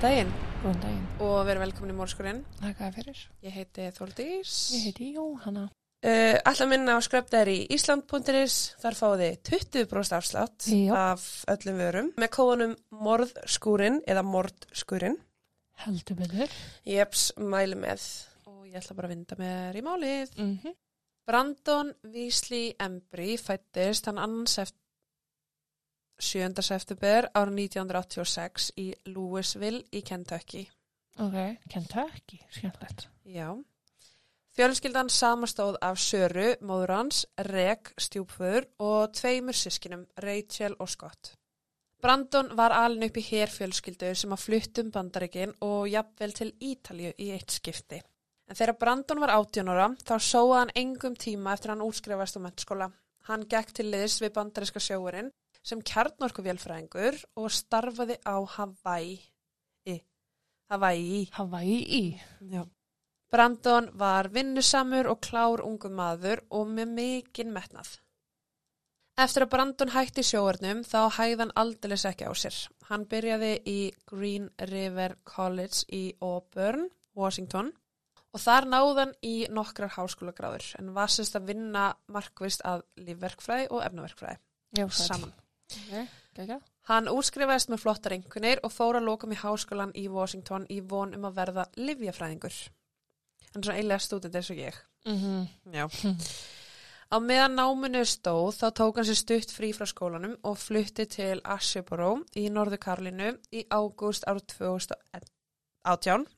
Góðan daginn Góðan daginn. og verið velkomin í Mórskurinn. Þakka fyrir. Ég heiti Þórdís. Ég heiti Jóhanna. Uh, Alltaf minna á skröpta er í Ísland.is. Þar fáið þið 20% afslátt Já. af öllum vörum með kóðanum morðskúrin eða mordskurinn. Heldur betur. Jeps, mæli með og ég ætla bara að vinda mér í málið. Mm -hmm. Brandon Weasley Embry fættist hann annars eftir 7. september ára 1986 í Louisville í Kentucky. Ok, Kentucky, skemmtilegt. Já. Fjölskyldan samastóð af Söru, móður hans, Reg, stjúpföður og tveimur sískinum, Rachel og Scott. Brandon var alin upp í herfjölskyldu sem að fluttum bandaríkin og jafnvel til Ítalju í eitt skipti. En þegar Brandon var 18 ára þá sóða hann engum tíma eftir hann útskrifast á mennskóla. Hann gekk til liðs við bandaríska sjóurinn sem kjarnorku vélfræðingur og starfaði á Hawaii. Hawaii. Hawaii. Já. Brandon var vinnusamur og klár ungu maður og með mikinn metnað. Eftir að Brandon hætti sjóarnum þá hæði hann aldeilis ekki á sér. Hann byrjaði í Green River College í Auburn, Washington og þar náði hann í nokkrar háskólagráður en var sérst að vinna markvist að lífverkfræði og efnaverkfræði saman. Ok, geggjað. Hann útskrifaðist með flottar einkunir og fór að lókum í háskólan í Washington í von um að verða livjafræðingur. Hann er svona eiginlega stúdent eins og ég. Mm Já. Á meðan náminu stóð þá tók hann sér stutt frí frá skólanum og flutti til Asheboro í Norðu Karlinu í ágúst árið 2018.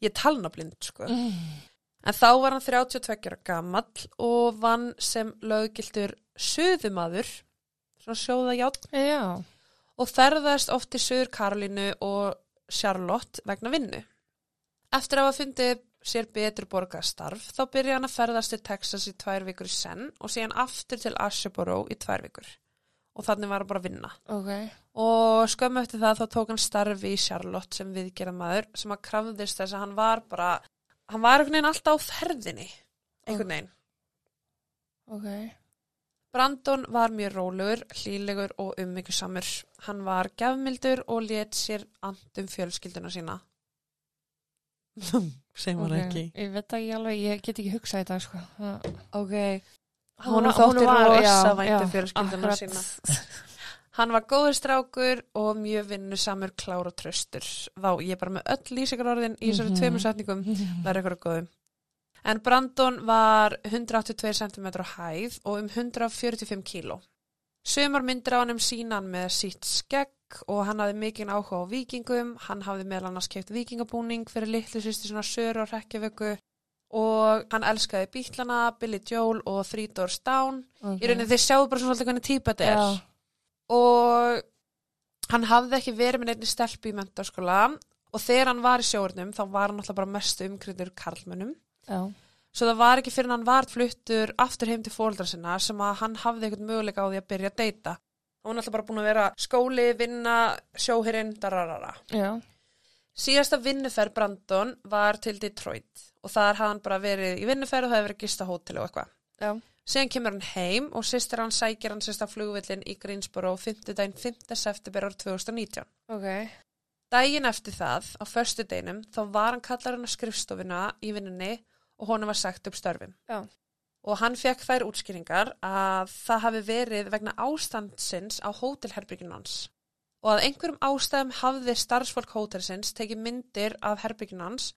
Ég er talnablind, sko. En þá var hann 32 ára gamall og vann sem löggiltur söðumadur, svona sjóðajátt, Já. og ferðast oft í Söður Karolínu og Charlotte vegna vinnu. Eftir að hafa fundið sér betur borgastarf þá byrja hann að ferðast til Texas í tvær vikur senn og síðan aftur til Asheboro í tvær vikur. Og þannig var hann bara að vinna. Ok. Og skömmu eftir það þá tók hann starfi í Charlotte sem viðgerðamaður sem að krafðist þess að hann var bara, hann var einhvern veginn alltaf á ferðinni, einhvern veginn. Ok. Brandon var mjög rólegur, hlýlegur og ummyggjusamur. Hann var gefmildur og let sér andum fjölskylduna sína. Segir maður Ok. ekki. Ég veit ekki alveg, ég get ekki hugsað í dag, sko. Ok. Hún þótti hún var- rosa já, væntum já, fjölskylduna akkurat. sína. Hann var góður strákur og mjög vinnusamur, klár og tröstur. Vá, ég er bara með öll lýsingarorðin í þessari Mhm. tveimur setningum. Það er eitthvað góðum. En Brandon var 182 cm á hæð og um 145 kíló. Sumar myndir á hann sína hann með sítt skegg og hann hafði mikinn áhuga á vikingum. Hann hafði meðal annars keipt vikingabúning fyrir litlu sýsti svona söru og rekkjavöku og hann elskaði bítlana, Billy Joel og Three Doors Down. Ok. Í rauninni þeir sjáu bara svona hvernig típa þetta er Já. og hann hafði ekki verið með neitt stelpu í mentarskóla og þegar hann var í sjórnum þá var hann alltaf bara mestu umkryttur karlmönnum Já. svo það var ekki fyrir hann var fluttur aftur heim til fóldra sinna sem að hann hafði eitthvað möguleika á því að byrja að deyta hann var alltaf bara búin að vera skóli, vinna, sjóherinn, dararara Já. síðasta vinnuferð Brandon var til Detroit og þar hafði hann bara verið í vinnuferð og það hefði verið gist á hóteli og eitthvað Já. Síðan kemur hann heim og sýstir hann sækir hann sérst á flugvillin í Greensboro 5. daginn 5. september ár 2019. Ok. Daginn eftir það, á förstu deginum, þá var hann kallar hann á skrifstofuna í vinnunni og honum var sagt upp störfum. Já. Og hann fekk þær útskýringar að það hafi verið vegna ástandsins á hótelherbygginu hans. Og að einhverjum ástæðum hafði starfsfólk hótelsins tekið myndir af herbygginu hans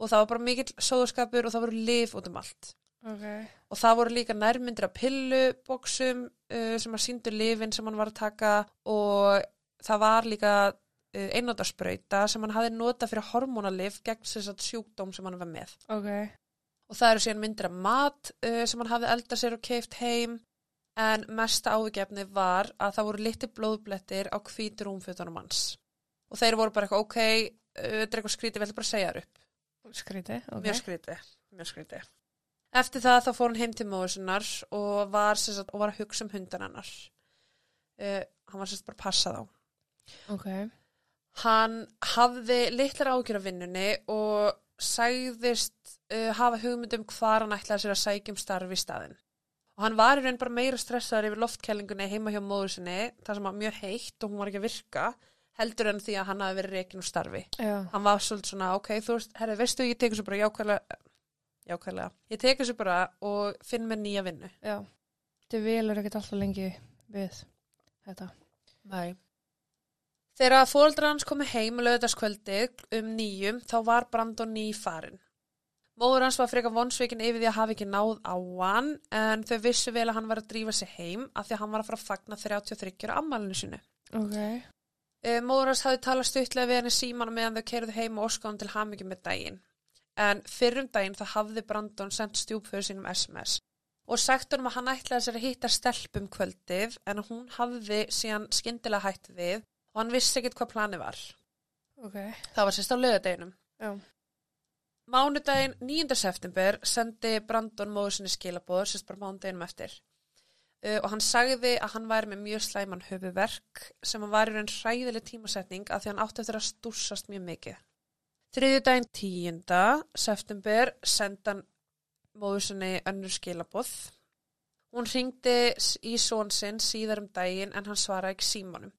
og það var bara mikill sóðurskapur og það voru lif út um allt. Ok. Og það voru líka nærmyndir af pilluboksum uh, sem að síndu lifin sem hann var að taka og það var líka uh, einnótarsprauta sem hann hafi notað fyrir hormonalif gegn þess að sjúkdóm sem hann var með. Ok. Og það eru síðan myndir af mat uh, sem hann hafi eldað sér og keift heim en mesta ávikefni var að það voru liti blóðblettir á hvítur rúmfötunum hans. Og þeir voru bara eitthvað, ok, uh, þetta er eitthvað skrítið, við ætlum bara að segja þér upp. Skrítið, ok. Mjög skrítið, mjög skrítið. Eftir það þá fór hann heim til móður sinnar og var, sagt, og var að hugsa um hundan hennar. Uh, hann var sérst bara að passa þá. Ok. Hann hafði litlar ágjur af vinnunni og sagðist uh, hafa hugmyndum hvar hann ætlaði sér að sækja um starfi í staðinn. Og hann var í raun bara meira stressaður yfir loftkælingunni heima hjá móður sinni, það sem var mjög heitt og hún var ekki að virka, heldur en því að hann hafi verið reikin úr starfi. Já. Hann var svolítið svona, ok, þú veist, herri, veistu, ég tekur svo bara jákvæðlega, jákvæðlega, ég tekur svo bara og finn mér nýja vinnu. Já. Þið velur ekkert alltaf lengi við þetta. Nei. Þegar fóreldrar hans komu heim lögðarskvöldið um nýjum þá var Brandon ný farin. Móður hans var frekar vonsveikin yfir því að hafa ekki náð á hann en þau vissu vel að hann var að drífa sig heim af því að hann var að fara að fagna 33 ammælinu sinu. Ok. E, móður hans hafði talað stuttlega við henni síman meðan þau kerðu heim og óskáðum til hamingi með daginn. En fyrrum daginn það hafði Brandon sendt stjúpföðu sínum SMS og sagt honum að hann ætlaði sér að hitta stelpum kvöldið en hún hafði síðan skyndilega hætt við og hann vissi ekkert hvað plani var. Ok. Það var sérst á lögadeginum. Já. Mánudaginn 9. september sendi Brandon móður sinni skilabóður, sérst bara mánudeginum eftir. Uh, og hann sagði að hann væri með mjög slæman höfuverk sem var í raun hræðileg tímasetning að því hann átti eftir að stúsast mjög mikið. Þriðjudaginn 10. september sendi hann móður sinni önnur skilabóð. Hún ringdi í són sinn síðar um daginn en hann svaraði ekki símanum.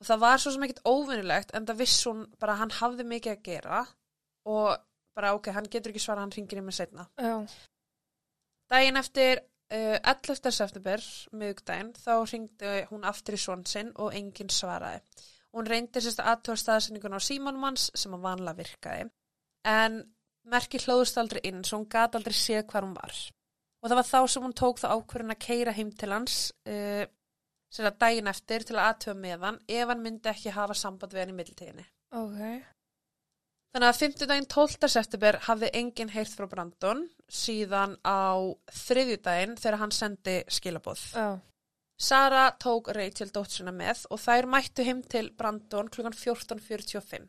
Og það var svo sem ekkert óvinnilegt en það viss hún bara hann hafði mikið að gera og bara ok, hann getur ekki svara, hann ringir í mig setna. Já. Daginn eftir uh, 11. september, miðugdægin, þá ringdi hún aftur í svon sinn og enginn svaraði. Hún reyndi sérst aðtóða staðsendingun á símanum hans sem að vanlega virkaði en merki hlóðust aldrei inn svo hún gati aldrei séð hvað hún var. Og það var þá sem hún tók það ákvörðin að keira heim til hans uh, sér að daginn eftir til að aðtöfa með hann ef hann myndi ekki hafa samband við hann í middeltíðinni. Ok. Þannig að 50 daginn 12. september hafði enginn heyrt frá Brandon síðan á þriðjudaginn þegar hann sendi skilabóð. Já. Sara tók Rachel dóttsina með og þær mættu heim til Brandon klukkan 14.45.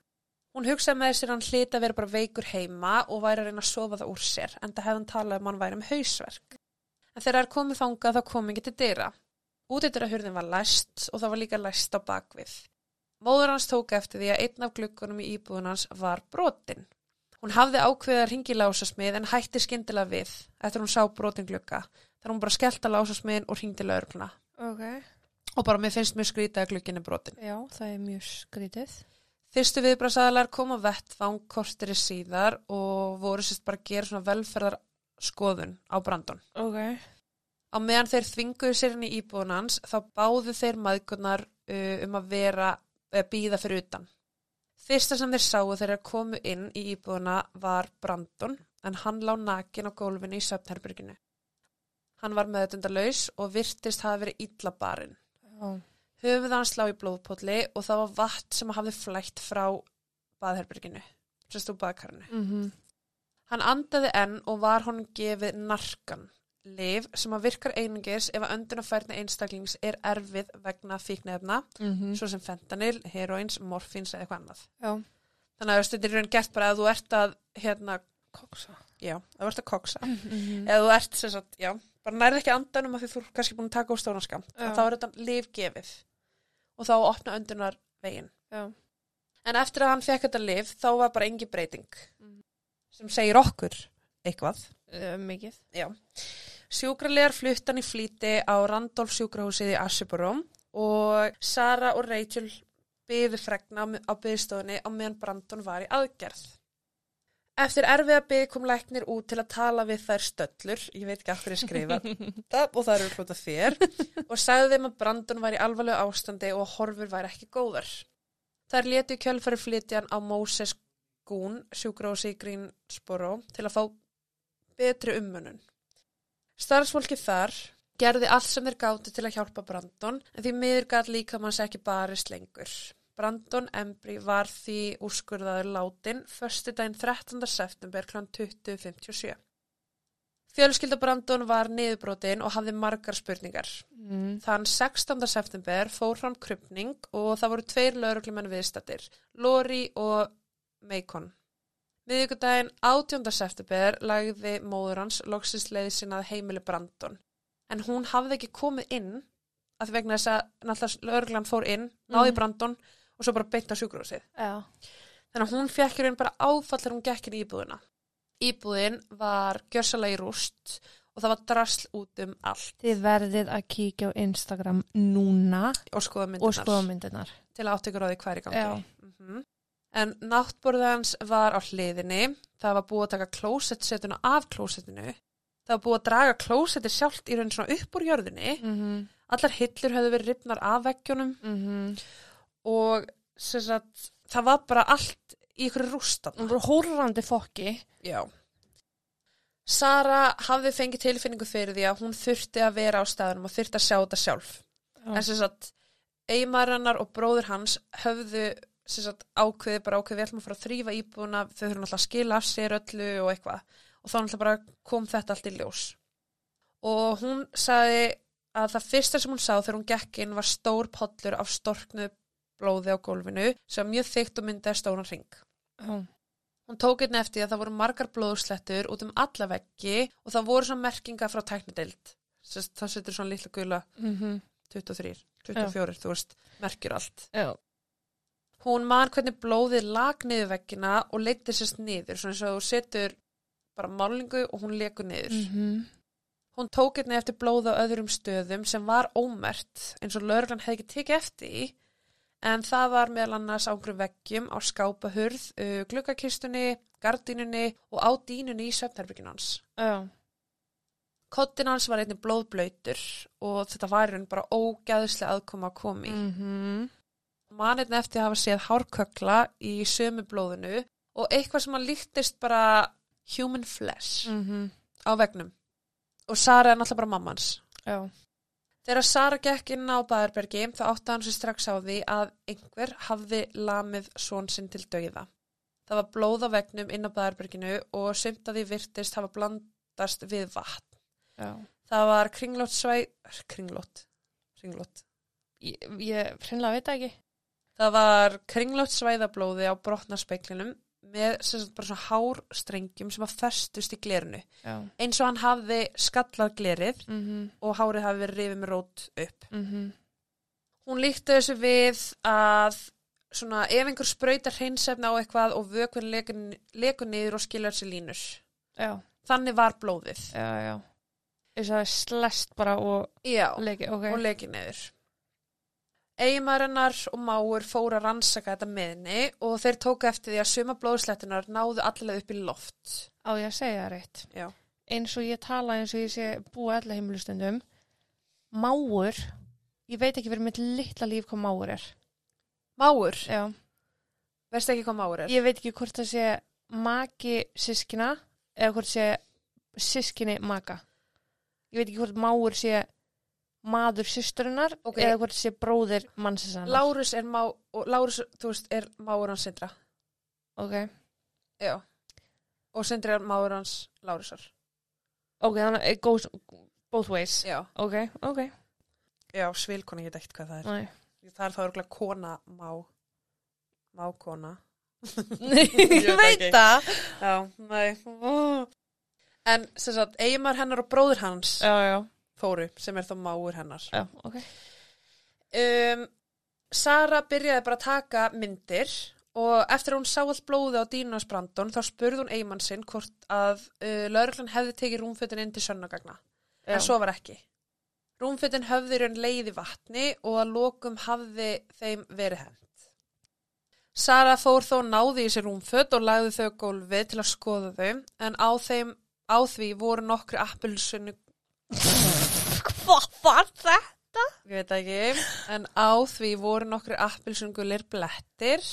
Hún hugsaði með þessir hann hlita að vera bara veikur heima og væri að reyna að sofa það úr sér en það hefði hann talað um hann væri um hausverk. En þegar þær komið þangað þá kom ekki til dyra. Útidyrahurðin var læst og það var líka læst á bakvið. Móður hans tók eftir því að einn af glukkunum í íbúðun hans var brotin. Hún hafði ákveðið að ringi lásasmið en hætti skyndilega við eftir hún sá brotin glukka. Þar hún bara skellt að lásasmiðin og ringdi lögurluna. Ok. Og bara mér finnst mjög skrítið að glukkin er brotin. Já, það er mjög skrítið. Fyrstu viðbrasaðalar kom á vettvang kortiri síðar og voru sérst bara að gera svona velferðarskoðun á Brandon. Ok. Á meðan þeir þvinguðu sér inn í íbúðun hans þá báðu þeir maðgunar uh, um að vera uh, býða fyrir utan. Fyrsta sem þeir sáu þegar þeir komu inn í íbúðuna var Brandon en hann lá nakin á gólfinu í söpnherberginu. Hann var meðutundalaus og virtist hafa verið illa barinn. Já. Höfuð hans lá í blóðpolli og það var vatn sem hafði flætt frá baðherberginu, sérst úr baðkarinu. Mhm. Hann andaði enn og var honum gefið narkan, liv sem að virkar einungis ef að öndunafærni einstaklings er erfið vegna fíknefna, Mhm. svo sem fentanil, heroins, morfins eða eitthvað annað. Já. Þannig að þetta er raun gert bara að þú ert að, hérna, Koksa. já, að þú ert að koksa. Mhm. Eða þú ert, sem sagt, já, bara nærði ekki andanum að því þú er kannski búin að taka úr stónaskam. Þá er þetta liv gefið og þá opna öndunar veginn. Já. En eftir að hann fekk þetta liv, þá var bara engi breyting Mhm. sem segir okkur eitthvað. Uh, mikið. Já. Sjúkralegar flutt hann í flýti á Randolph sjúkrahúsið í Asiborough og Sara og Rachel byði fregna á- byðstofunni á meðan Brandon var í aðgerð. Eftir erfiða byði kom læknir út til að tala við þær stöllur, ég veit ekki af hverju ég skrifa það og það eru hljóta þér, og sagði þeim að Brandon var í alvarlegu ástandi og horfur væri ekki góðar. Þær í kjölfari flytjan á Moses Goon sjúkrahúsi í Greensboro til að fá betri ummunun. Starfsfólki þar gerði allt sem þeir gátu til að hjálpa Brandon en því miður gæt líka manns ekki barist lengur. Brandon Embry var því úrskurðaður látin förstu daginn 13. september kl. 20.57. Fjölskylda Brandon var niðurbrotin og hafði margar spurningar. Mm. Þann 16. september fór fram krupning og það voru tveir lauruglumenn viðstattir, Lori og Macon. Miðvíkudaginn 18. september lagði móður hans loksins leiði sinna heimili Brandon. En hún hafði ekki komið inn að vegna þess að náttúrulega lauruglan fór inn, náði Mhm. Brandon og svo bara beint á sjúkrúsið. Já. Þannig að hún fekk í raun bara áfall þegar hún gekk inn í íbúðina. Íbúðin var gjörsalega í rúst og það var drasl út um allt Þið verðið að kíkja á Instagram núna og skoða myndirnar. og skoða myndirnar. til að áttökur á því hver í gangi. Já. Mhm. En náttborðið hans var á hliðinni, það var búið að taka klósettsetuna af klósettinu, það var búið að draga klósettið sjálft í raun svona upp úr jörðinni, Mhm. allar hillur höfðu verið ripnar af veggjónum Mhm. og sem sagt, það var bara allt í ykkur rústan. Það voru hórrandi fokki. Já. Sara hafði fengið tilfinningu fyrir því að hún þurfti að vera á staðunum og þurfti að sjá þetta sjálf. Já. En sem sagt, eiginmaður hennar og bróður hans höfðu sagt, ákveði bara ákveði við ætlum að fara að þrýfa íbúna, þau þurfum alltaf að skila af sér öllu og eitthvað. Og þá náttúrulega bara kom þetta allt í ljós. Og hún sagði að það fyrsta sem hún sá þegar hún gekk inn var stór pollur af storknu blóði á gólfinu sem var mjög þykkt og myndið stóran ring. Já. Hún tók einnig eftir að það voru margar blóðslettur út um alla veggi og það voru svona merkinga frá tæknideild. Sest, það setur svona litla gula Mhm. 23, 24, þú veist, merkjur allt. Já. Hún man hvernig blóðið lag niður veggina og leittir sérst niður, svona eins og þú setur bara málingu og hún lekur niður. Mhm. Hún tók einnig eftir blóð á öðrum stöðum sem var ómert eins og lögreglan hefði ekki tekið eftir í en það var meðal annars á einhverjum veggjum á skápahurð, uh, gluggakistunni, gardínunni og á dínunni í svefnherbyggin hans. Já. Kottin hans var einnig blóðblöytur og þetta var raun bara ógæðislega aðkoma að komi. Mhm. Manirn eftir að hafa séð hárkökla í sömu blóðinu og eitthvað sem að líktist bara human flesh Mhm. á vegnum. Og Sara er náttúrulega bara mammans. Já. Þegar Sara gekk inn á Baðarbergi þá átti hann sér strax á því að einhver hafði lamið svon sinn til dauða. Það var blóð á vegnum inn á Baðarberginu og sumt að því virtist hafa blandast við vatn. Já. Það var kringlót svæ... Kringlót? Kringlót. Ég, ég hreinlega veit ekki. Það var kringlót svæðablóði á brotnarspeklinum með sagt bara svona hárstrengjum sem að festust í glerinu. Já. Eins og hann hafði skallað glerið Mhm. og hárið hafi verið rifið með rót upp. Mhm. Hún líkti þessu við að svona ef einhver sprautar hreinsefna á eitthvað og vökvinn lekur, lekur niður og skiljar sér línur. Já. Þannig var blóðið. Já, já. Þess að það er slest bara og Já. leiki, ok. og leikið niður. Eigimarinnar og máur fóru að rannsaka þetta meðni og þeir tóku eftir því að suma blóðslettunar náðu allavega upp í loft. Á ég að segja það reitt. Já. Eins og ég tala eins og ég sé búa allar heimilustundum. Máur, ég veit ekki verið mitt litla líf hvað máur er. Máur, Já. veistu ekki hvað máur er? Ég veit ekki hvort það sé maki sískina eða hvort sé sískinni maka. Ég veit ekki hvort máur sé maður systurinnar Ok. eða hvort sé bróðir mannsinsannar. Lárus er má, og Lárus, þú veist, er máur hans Sindra. Ok. Já. Og Sindri er máur hans Lárusar. Ok, þannig it goes both ways. Já. Ok, ok. Já, svilkona, ég veit ekkert hvað það er. Næ. Það er þá örgulega kona má. Mákona. ég veit það. Já, nei. Ó. En sem sagt, eigimar hennar og bróður hans Já, já. Fóru, sem er þá máur hennar. Já, ok. Um, Sara byrjaði bara að taka myndir og eftir að hún sá allt blóði á Dínus Brandon þá spurði hún eigimann sinn hvort að uh, lauruglan hefði tekið rúmfötin inn til sönnagagna. Já. En svo var ekki. Rúmfötin höfði raun leið í vatni og að lokum hafði þeim verið hend. Sara fór þó náði í sér rúmföt og lagði þau á gólfið til að skoða þau en á þeim á því voru nokkri appelsunni Hvað var það? Ég veit ekki, en á því voru nokkri appilsungulir blettir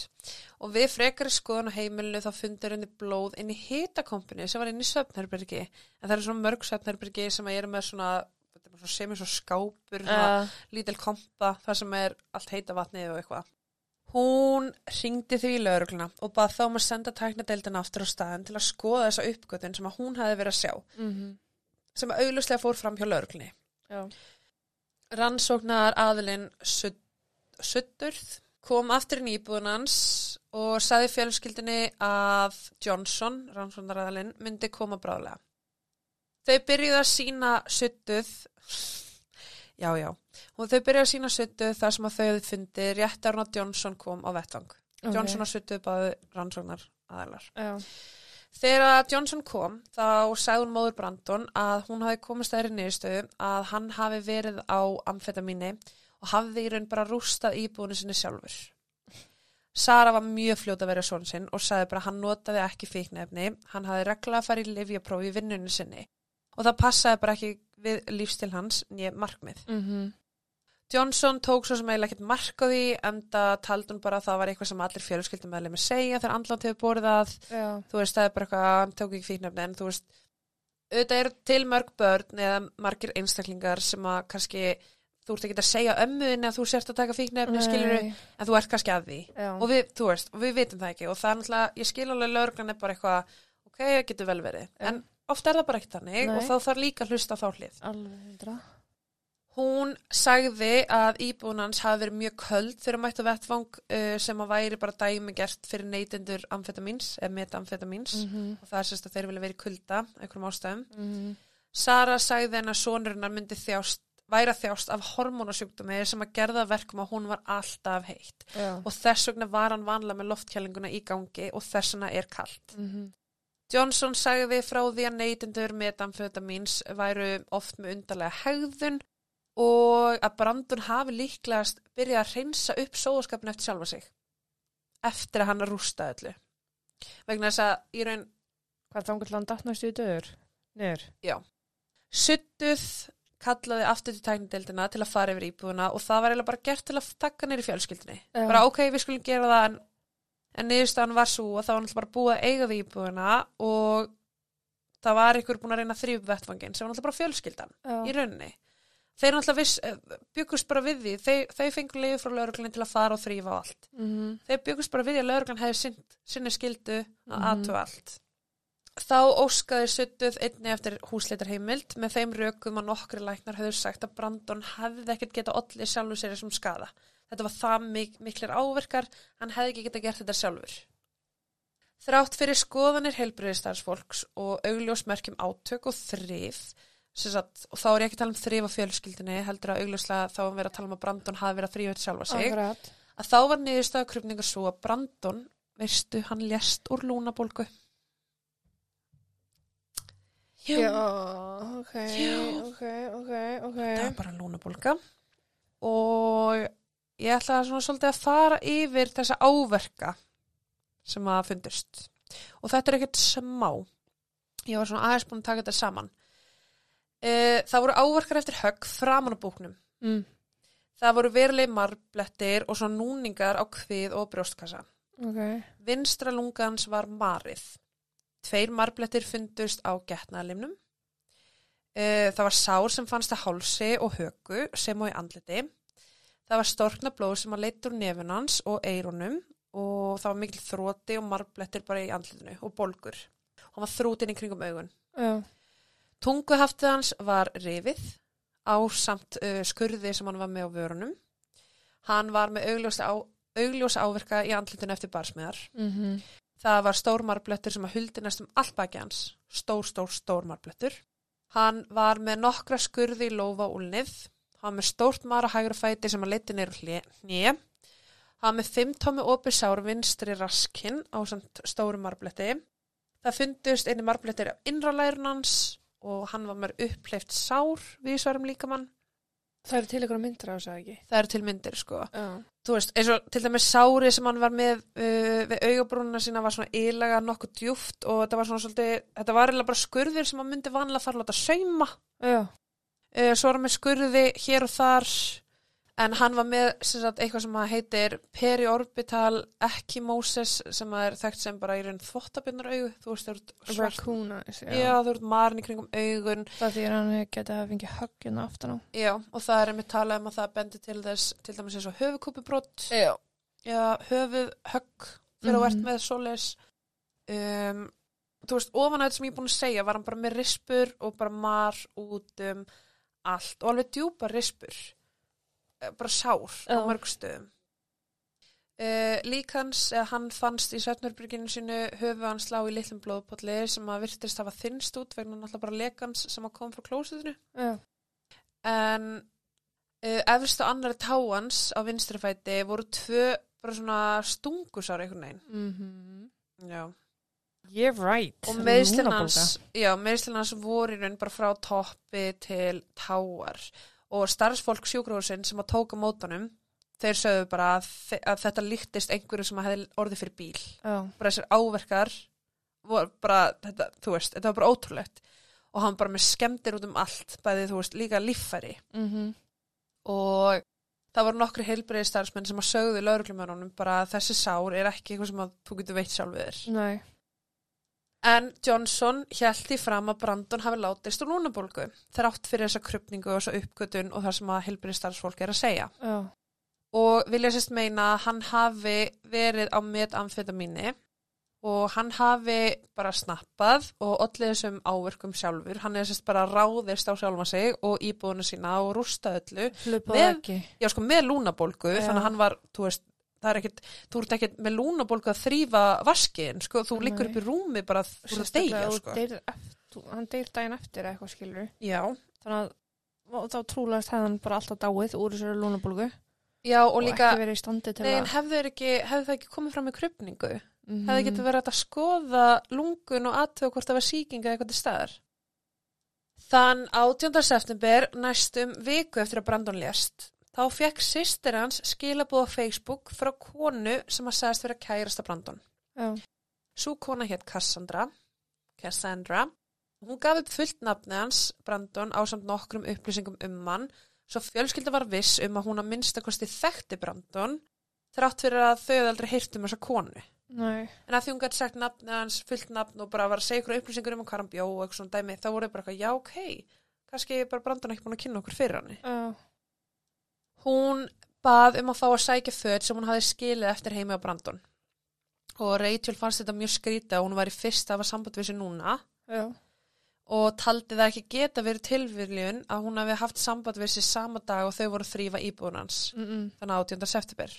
og við frekari skoðan á heimilinu þá fundur henni blóð inn í hitakompinu sem var inn í söfnherbergi. En það eru svona mörg söfnherbergi sem með svona, þetta er bara svona sem er svo skápur, svona Uh, lítil kompa þar sem er allt heita vatnið og eitthvað. Hún ringdi því í laurugluna og bað þá um að senda tæknadeildina aftur á staðin til að skoða þessa uppgötun sem að hún hefði verið að sjá, mm sem að auglustlega fór fram hjá lauruglunni. Rannsóknar aðilinn Sutturð kom aftur í íbúðun hans og sagði fjölskyldinni að Johnson, rannsóknar aðilinn, myndi koma bráðlega. Þau byrjuðu að sína Suttuð, já, já, og þau byrjuðu að sína Suttuð þar sem að þau hefði fundið rétt ára að Johnson kom á vettvang. Ok. Johnson og Suttuð báði rannsóknar aðilar. Já. Þegar að Johnson kom, þá sagði hún móður Brandon að hún hafi komist þær í niðurstöðu að hann hafi verið á amfetamíni og hafði í raun bara rústað íbúinu sinni sjálfur. Sara var mjög fljóta að vera svon sinn og sagði bara að hann notaði ekki fíknefni, hann hafði regla að fara í livjaprófi í vinnunni sinni og það passaði bara ekki við lífstil hans nýja markmið. Mhm. Johnson tók svo sem eiginlega ekkert mark á því en það taldi hún bara að það var eitthvað sem allir fjölskyldum meðlega með segja þegar andlant hefur borðað Já. þú veist, það er bara eitthvað, hann tók ekki fíknefni en þú veist, auðvitað eru til mörg börn eða margir einstaklingar sem að kannski, þú ert ekki að segja ömmuðin að þú sért að taka fíknefni, skilur Nei. en þú ert kannski að því Já. og við, þú veist, og við vitum það ekki og það er náttúrulega, ég skil alveg lögreglan er bara eitthvað, ok, getur vel verið en oft er það bara ekkert þannig Nei. og þá þarf líka að hlusta þá hlið Alveg hundra. Hún sagði að íbúin hans hafi verið mjög köld þegar mættu vettvang uh, sem að væri bara dæmi gert fyrir neytendur amfetamíns eða metamfetamíns Mhm. og það er sérst að þeir vilja verið kulda einhverjum ástæðum. Mhm. Sara sagði henn að sonurinnar myndi þjást, væri að þjást af hormónasjúkdómi sem að gerða verkum að hún var alltaf heitt Já. og þess vegna var hann vanlega með loftkjælinguna í gangi og þess vegna er kallt. Mhm. Johnson sagði frá því að neytendur metamfetamíns væru oft með undarlega hegðun og að Brandon hafi líklegast byrjað að reynsa upp sóðaskapin eftir sjálfa sig eftir að hann að rústa öllu vegna þess að í raun Hvað þangur hann datt næstu í döður? Niður. suttuð kallaði aftur til tæknideildina til að fara yfir íbúðuna og það var eiginlega bara gert til að taka neyri fjölskyldinni Já. bara ok, við skulum gera það en, en niðurstaðan var svo að það var náttúrulega bara búið að eiga við íbúðuna og það var ykkur búin að reyna þrýfa vettvangin sem var náttúrulega bara fjölskyldan Já. í rauninni þeir náttúrulega viss, eh, byggust bara við því. Þeir, þeir fengur leiði frá lauruglunni til að fara og þrýfa á allt. Mhm. þeir byggust bara við því að lauruglun hefði sinni skildu að Mhm. aðtöfa allt. Þá óskaði suttuð einni eftir húsleitarheimild. Með þeim rökum að nokkri læknar höfðu sagt að Brandon hefði ekkert geta allir sjálfur sér þessum skada þetta var það mik miklir áverkar. Hann hefði ekki geta gert þetta sjálfur. Þrátt fyrir skoðanir heilbriðistarsfólks og augljósmerkjum átök og þrif sem sagt, og þá er ég ekki að tala um þrif á fjölskyldinni heldur að augljóslega þá er verið að tala um að Brandon hafi verið að þrýfa þetta sjálfa sig Akkurat. að þá var niðurstaða krupningar svo að Brandon, veistu, hann lést úr lúnabólgu. Já, ok, Já. ok, ok, ok. það var bara lúnabólga og ég ætla svona svolítið að fara yfir þessa áverka sem að fundust og þetta er ekkert smá ég var svona aðeins búin að taka þetta saman e, það voru áverkar eftir högg framan á búknum Mm. það voru veruleg marblettir og svona núningar á kvið og brjóstkassa Ok. Vinstra lungans var marið. Tveir marblettir fundust á getnaðlimnum. Uh, það var sár sem fannst að hálsi og högu sem og í andliti. Það var storkna blóð sem að leitt úr nefunans og eirunum og það var mikil þróti og marblettir bara í andlitinu og bolgur. Hann var þrútin í kringum augun. Já. Tunguhaftið hans var rifið á samt uh, skurði sem hann var með á vörunum. Hann var með augljósa, áverka í andlitinu eftir barsmiðar. Mhm. Það var stór marblettur sem að huldi næstum allt baki hans. Stór, stór, stór marblettur. Hann var með nokkra skurði í lófa og úlnið. Hann var með stórt mara hægra fæti sem að leiti neyru hnið. Hann var með fimm tómi opið sár vinstri raskinn á samt stóru marbletti. Það fundust einni marblettir af innralærun hans og hann var með uppleift sár við svarum líkamann. Það eru til ykkur myndir á þessu eða ekki? Það eru til myndir sko. Já. Þú veist, eins og til dæmis sári sem hann var með uh, við augabrúnuna sína var svona ílega nokkuð djúft og þetta var svona svolítið, þetta var eiginlega bara skurðir sem hann myndi vanlega fara að láta sauma. Já. Uh, svo var hann með skurði hér og þar en hann var með sem sagt, eitthvað sem heitir periorbital echimosis sem er þekkt sem bara í raun þvottabinnar augu. Þú veist, það eru svart. Já. Já, þú eru marin í kringum augun. Það því hann geti að fengið höggina aftan á. Já, og það er einmitt talað um að það bendi til þess, til dæmis eins og höfukúpubrótt. Já. Já, höfuð högg þegar þú ert Mhm. með svoleiðis um, þú veist, ofan að þetta sem ég er búin að segja var hann bara með rispur og bara mar út um allt og alveg djúpa rispur bara sár á Já. mörg stöðum uh, lík hans, eða hann fannst í Svefnurbygginu sínu höfu hans slá í litlum blóðpolli sem að virtist hafa þinnst út vegna náttúrulega bara lekans sem að kom frá klósitinu Já. en uh, efst á annari táans á vinstri fæti voru tvö bara svona stungusár einhvern veginn Mhm. já. You're right. og meðslinn hans hans voru í raun bara frá toppi til táar og starfsfólk sjúkrahúsin sem að tóka mótunum þeir sögðu bara að, að þetta líktist einhverju sem að hefði orðið fyrir bíl Já. bara þessir áverkar bara, þetta, þú veist, þetta var bara ótrúlegt og hann bara með skemmtir út um allt bæði, þú veist, líka líffæri Mm og það voru nokkri heilbreiði starfsmenn sem að sögðu lauruglumörunum bara að þessi sár er ekki eitthvað sem að þú getur veitt sjálfur þér. Nei. En Johnson í fram að Brandon hafi látist úr núnabólgu þrátt fyrir þessa krupningu og þessa uppgötun og það sem að heilbreiði starfsfólk er að segja. Já. Og vilja sérst meina að hann hafi verið á metamfetamíni og hann hafi bara snappað og allir þessum áverkum sjálfur. Hann er sérst bara ráðist á sjálfa sig og íbúðuna sína og rústa öllu Hlupað ekki. já sko með lúnabólgu Já. þannig að hann var, þú veist, það er ekkit þú ert ekkit með lúnabólgu að þrýfa vaskiðin, sko, þú liggur upp í rúmi bara ert að þú sko deyr eftir, hann deyr daginn eftir eitthvað skilur. já. Þannig að þá trúlegast hefði hann bara alltaf dáið úr þessari lúnabólgu já, og og líka að hefðu það ekki komið fram með krupningu Mhm. hefðu getur verið að skoða lungun og aðtöða hvort það var sýkinga eitthvað til staðar þann 18. september næstum viku eftir að Brandon lést þá fekk sýstir hans skilabóð á Facebook frá konu sem að sagðist vera kærasta Brandon Já. Sú kona hétt Cassandra, Cassandra. Hún gaf upp fullt nafni hans, Brandon, á samt nokkrum upplýsingum um hann, svo fjölskylda var viss um að hún að minnstakosti þekkti Brandon, þrátt fyrir að þau aldrei heyrt um þessa konu. Nei. En að því hún gæti sagt nafni hans, fullt nafn og bara var að segja ykkur upplýsingur um hvað hann bjó og eitthvað svona dæmi, þá voru þau bara eitthvað, já, ok, kannski er bara Brandon ekki búin að kynna okkur fyrir hann. Já. Hún bað um að fá að sækja föt sem hún hafi skilið eftir heimi á Brandon. Og Rachel fannst þetta mjög skrítið að hún var í fyrst að hafa samband við sér núna Já. og taldi það ekki geta verið tilvíðljun að hún hafi haft samband við sér sama dag og þau voru þrýfa íbúðun hans, Mm -mm. þannig 18. september.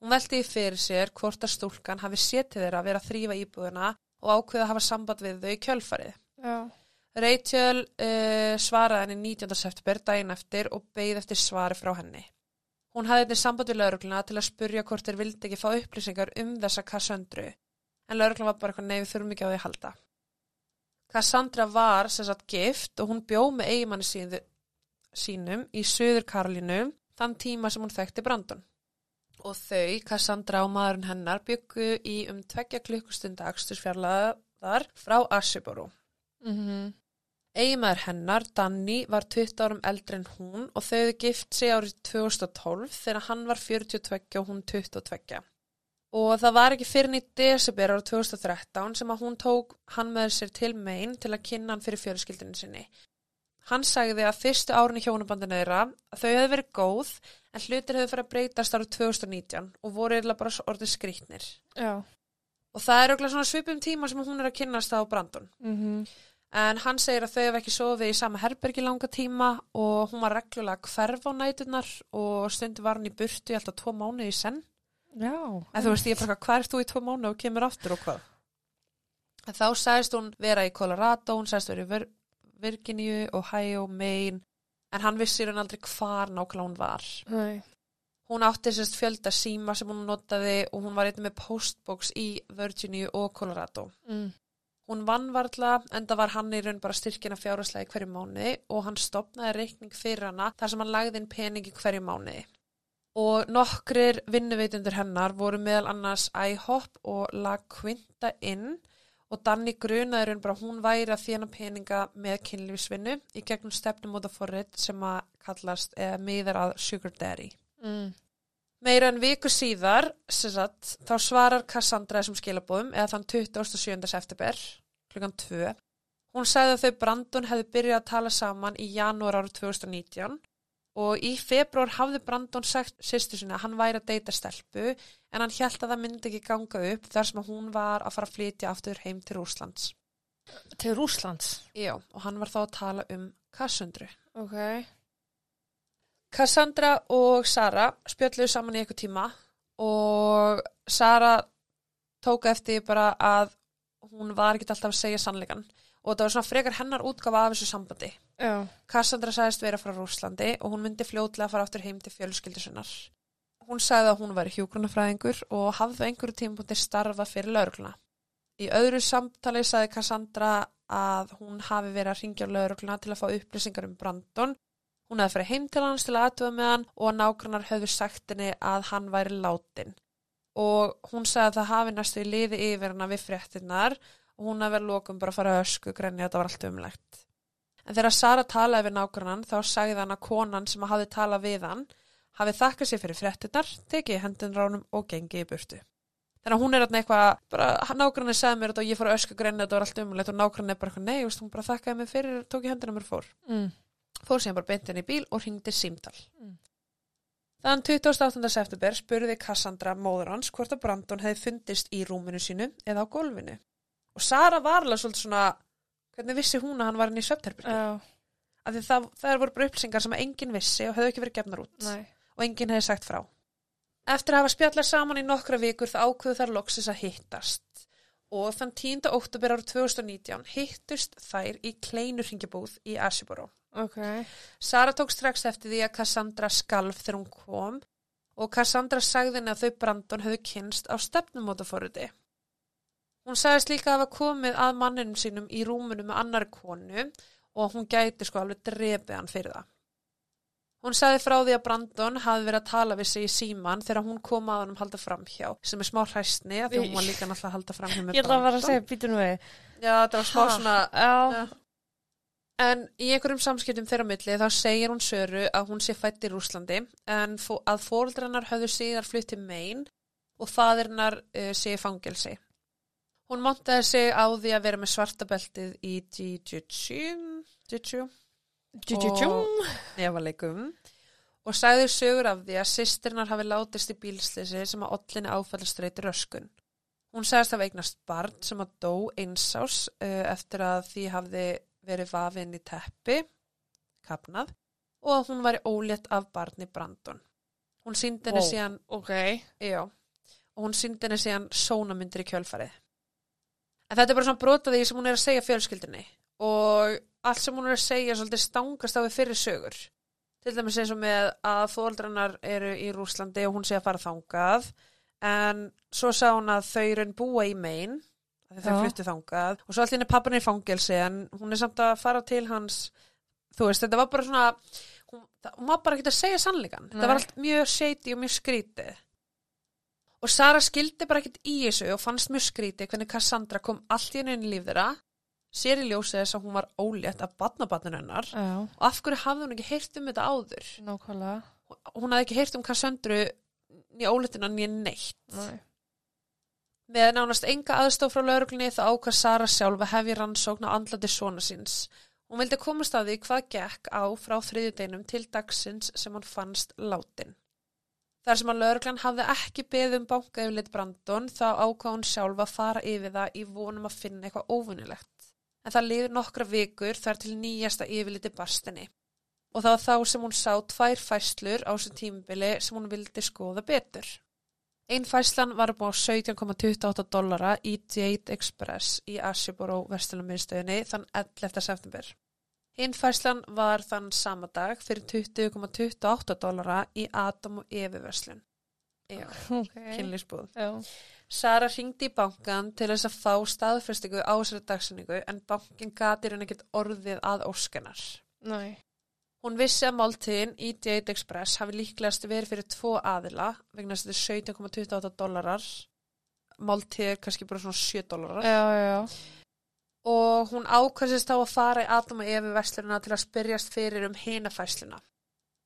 Hún veldi í fyrir sér hvort að stúlkan hafi setið þeirra að vera þrýfa íbúðuna og ákveða að hafa samband við þau í kjölfarið. Já. Rachel uh, svaraði henni 19. september daginn eftir og beigð eftir svari frá henni. Hún hafði þetta samband við laurugluna til að spurja hvort þeir vildi ekki fá upplýsingar um þessa Cassandru. En laurugluna var bara eitthvað nei, við þurfum ekki á því að halda. Cassandra var sem sagt gift og hún bjó með eigimanni sínu, sínum í Suður Karolínu þann tíma sem hún þekkti Brandon. Og þau, Cassandra og maðurinn hennar, byggu í um tveggja klukkustunda axtursfjarlaðar frá Asiboro. Mm Eiginmaður hennar, Danny, var 20 árum eldri en hún og þau hefðu gift sig árið 2012 þegar hann var 42 og hún 22. Og það var ekki fyrir í desember árið 2013 sem að hún tók hann með sér til megin til að kynna hann fyrir fjölskyldinu sinni. Hann sagði að fyrstu árin í hjónabandinu þeirra að þau hefðu verið góð en hlutir hefðu farið að breytast árið 2019 og voru eiginlega bara orðið skrýtnir. Já. Og það er auðvitað svona svipum tíma sem hún er að kynnast það á Brandon. Mm En hann segir að þau hef ekki sofið í sama herbergi langa tíma og hún var reglulega hverf á nætunar og stundi var hann í burtu í alltaf tvo mánuði í senn. Já. En þú veist, ég bara, hvað er þú í tvo mánuði og kemur aftur og hvað? En þá sagðist hún vera í Colorado, hún sagðist vera í Vir Virginíu, Ohio, Maine, en hann vissi hann aldrei hvar nákvæmlega hún var. Nei. Hún átti sérst fjölda síma sem hún notaði og hún var eitthvað með postbox í Virginíu og Colorado. Mm. Hún vann varla en það var hann í raun bara styrkina fjárháslega í hverju mánuði og hann stopnaði reikning fyrir hana þar sem hann lagði inn pening í hverju mánuði. Og nokkrir vinnuveitundur hennar voru meðal annars IHOP og La Quinta Inn og Danni grunaði raun bara að hún væri að þjána peninga með kynlífsvinnu í gegnum stefnumóta forrið sem að kallast eða miðar að Sugar Daddy. Mm. Meira en viku síðar, sagt, þá svarar Cassandra þessum skilabóðum eða þann 27. september, klukkan 2. Hún sagði að þau Brandon hefði byrjað að tala saman í janúar árið 2019 og í februar hafði Brandon sagt sýstu sinni að hann væri að deyta stelpu en hann held að það myndi ekki ganga upp þar sem hún var að fara að flytja aftur heim til Rúslands. Til Rúslands. Já, og hann var þá að tala um Cassandru. Ok. Cassandra og Sara spjöldluðu saman í eitthvað tíma og Sara tók eftir bara að hún var ekki alltaf að segja sannleikan og það var svona frekar hennar útgafa af þessu sambandi. Já. Cassandra sagðist vera frá Rúslandi og hún myndi fljótlega að fara aftur heim til fjölskyldu sinnar. Hún sagði að hún var hjúgrunafræðingur og hafði einhverju tímapunkti starfa fyrir laurugluna. Í öðru samtali sagði Cassandra að hún hafi verið að ringja laurugluna til að fá upplýsingar um Brandon Hún hefði farið heim til hans til að aðtuga með hann og nágrannar höfðu sagt henni að hann væri látin. Og hún sagði að það hafi næstu í liði yfir hana við fréttinnar og hún hefði verið lókum bara að fara að ösku grenni að þetta var allt umlegt. En þegar Sara talaði við nágrannan þá sagði hann að konan sem hafði talað við hann hafi þakkað sér fyrir fréttinnar, tekið hendin ránum og gengið í burtu. Þannig að hún er þarna eitthvað, bara nágrannin sagði mér þetta og ég fór að ösku grenni þetta var allt umlegt og er bara eitthvað, nei, veist, hún bara þakkaði mig fyrir, tók í hendina mér og fór Mm. Fór síðan bara beint inn í bíl og hringdi símtal. Mm. Þann 28. september spurði Cassandra móður hans hvort að Brandon hefði fundist í rúminu sínu eða á gólfinu. Og Sara var alveg svolítið svona, hvernig vissi hún að hann var inn í svefnherbyrgi? Já, Af því það, það voru bara upplýsingar sem enginn vissi og hefðu ekki verið gefnar út nei. og enginn hefði sagt frá. Eftir að hafa spjallað saman í nokkra vikur þá ákveðu þar loksis að hittast og þann 10. óttubur árið 2019 hittust þær í kleinu ringjabúð í Asiboro. Ok. Sara tók strax eftir því að Cassandra skalf þegar hún kom og Cassandra sagði henni að þau Brandon höfðu kynst á stefnumótaforriti. Hún sagðist líka að hafa komið að manninum sínum í rúmunu með annari konu og hún gæti sko alveg drepið hann fyrir það. Hún sagði frá því að Brandon hafi verið að tala við sig í síman þegar hún kom að honum halda framhjá sem er smá hræstni að því hún var líka náttúrulega að halda framhjá með Ég ætla að fara að Brandon. segja, býtu nú við. Já, þetta var smá svona Já. En í einhverjum samskiptum þeirra milli þá segir hún Söru að hún sé fætt í Rúslandi en að fóreldrannar höfðu síðar flutt til Maine og faðirinnar uh, sé í fangelsi. Hún montaði sig á því að vera með svartabeltið í Jiu-Jitsu Tjú-tjú-tjú. nefaleikum og sagði sögur af því að sýstirnar hafi látist í bílsleysi sem að ollinni áfallastreyti röskun. Hún sagðist hafa eignast barn sem að dó einsás uh, eftir að því hafði verið vafinn í teppi, kapnað, og að hún væri ólétt af barni Brandon. Hún síndi henni Wow. síðan, Ok. já, og hún síndi henni síðan sónamyndir í kjölfarið. En þetta er bara svona brotaði sem hún er að segja fjölskyldinni og allt sem hún er að segja svolítið stangast á við fyrir sögur. Til dæmis eins og með að fóldrannar eru í Rúslandi og hún sé að fara þangað en svo sá hún að þau raun búa í Maine að þau fluttu þangað. Og svo allir henni pappan er í fangelsi en hún er samt að fara til hans þú veist, þetta var bara svona hún, það, hún var bara ekki að segja sannleikan þetta var allt mjög shady og mjög skrítið. Og Sara skildi bara ekkert í þessu og fannst mjög skrítið hvernig Cassandra kom allt í henni inn í líf þeirra sér í ljósið þess að hún var ólétt af badnabatninu hennar. Já. og af hverju hafði hún ekki heyrt um þetta áður? Nákvæmlega. hún hafði ekki heyrt um Cassandru nýja óléttina nýja neitt. Nei. Með nánast enga aðstof frá lauruglunni þá ákvað Sara sjálf að hefja rannsókn á andlati svona síns. Hún vildi komast að því hvað gekk á frá þriðjudeinum til dagsins sem hann fannst látin. Þar sem að lauruglan hafði ekki beðið um banka yfirleitt Brandon þá ákvað hún sjálf að fara yfir það í vonum að finna eitthvað óvinnilegt en það liður nokkra vikur þar til nýjasta yfirleiti barstinni og það var þá sem hún sá tvær fæslur á þessum tímubili sem hún vildi skoða betur. Einn fæslan var upp á 17,28 dollara í Jade Express í Asjaboro Vestlunarmiðstöðinni þann 11. september. Hinn fæslan var þann sama dag fyrir 20,28 dollara í Adam og Evi Vestlun. Já, Ok. kynlýsbúð. Já. Sara ringdi í bankan til þess að fá staðfestingu á þessari dagsinningu en bankin gati raun ekkert orðið að óskennar. Nei. Hún vissi að máltíðin í Date Express hafi líklegast verið fyrir tvo aðila vegna þess að þetta er 17,28 dólarar máltíð er kannski bara svona 7 dólarar Já, já, og hún ákvæmsist á að fara í Adam og Efi verslununa til að spyrjast fyrir um hina fæsluna.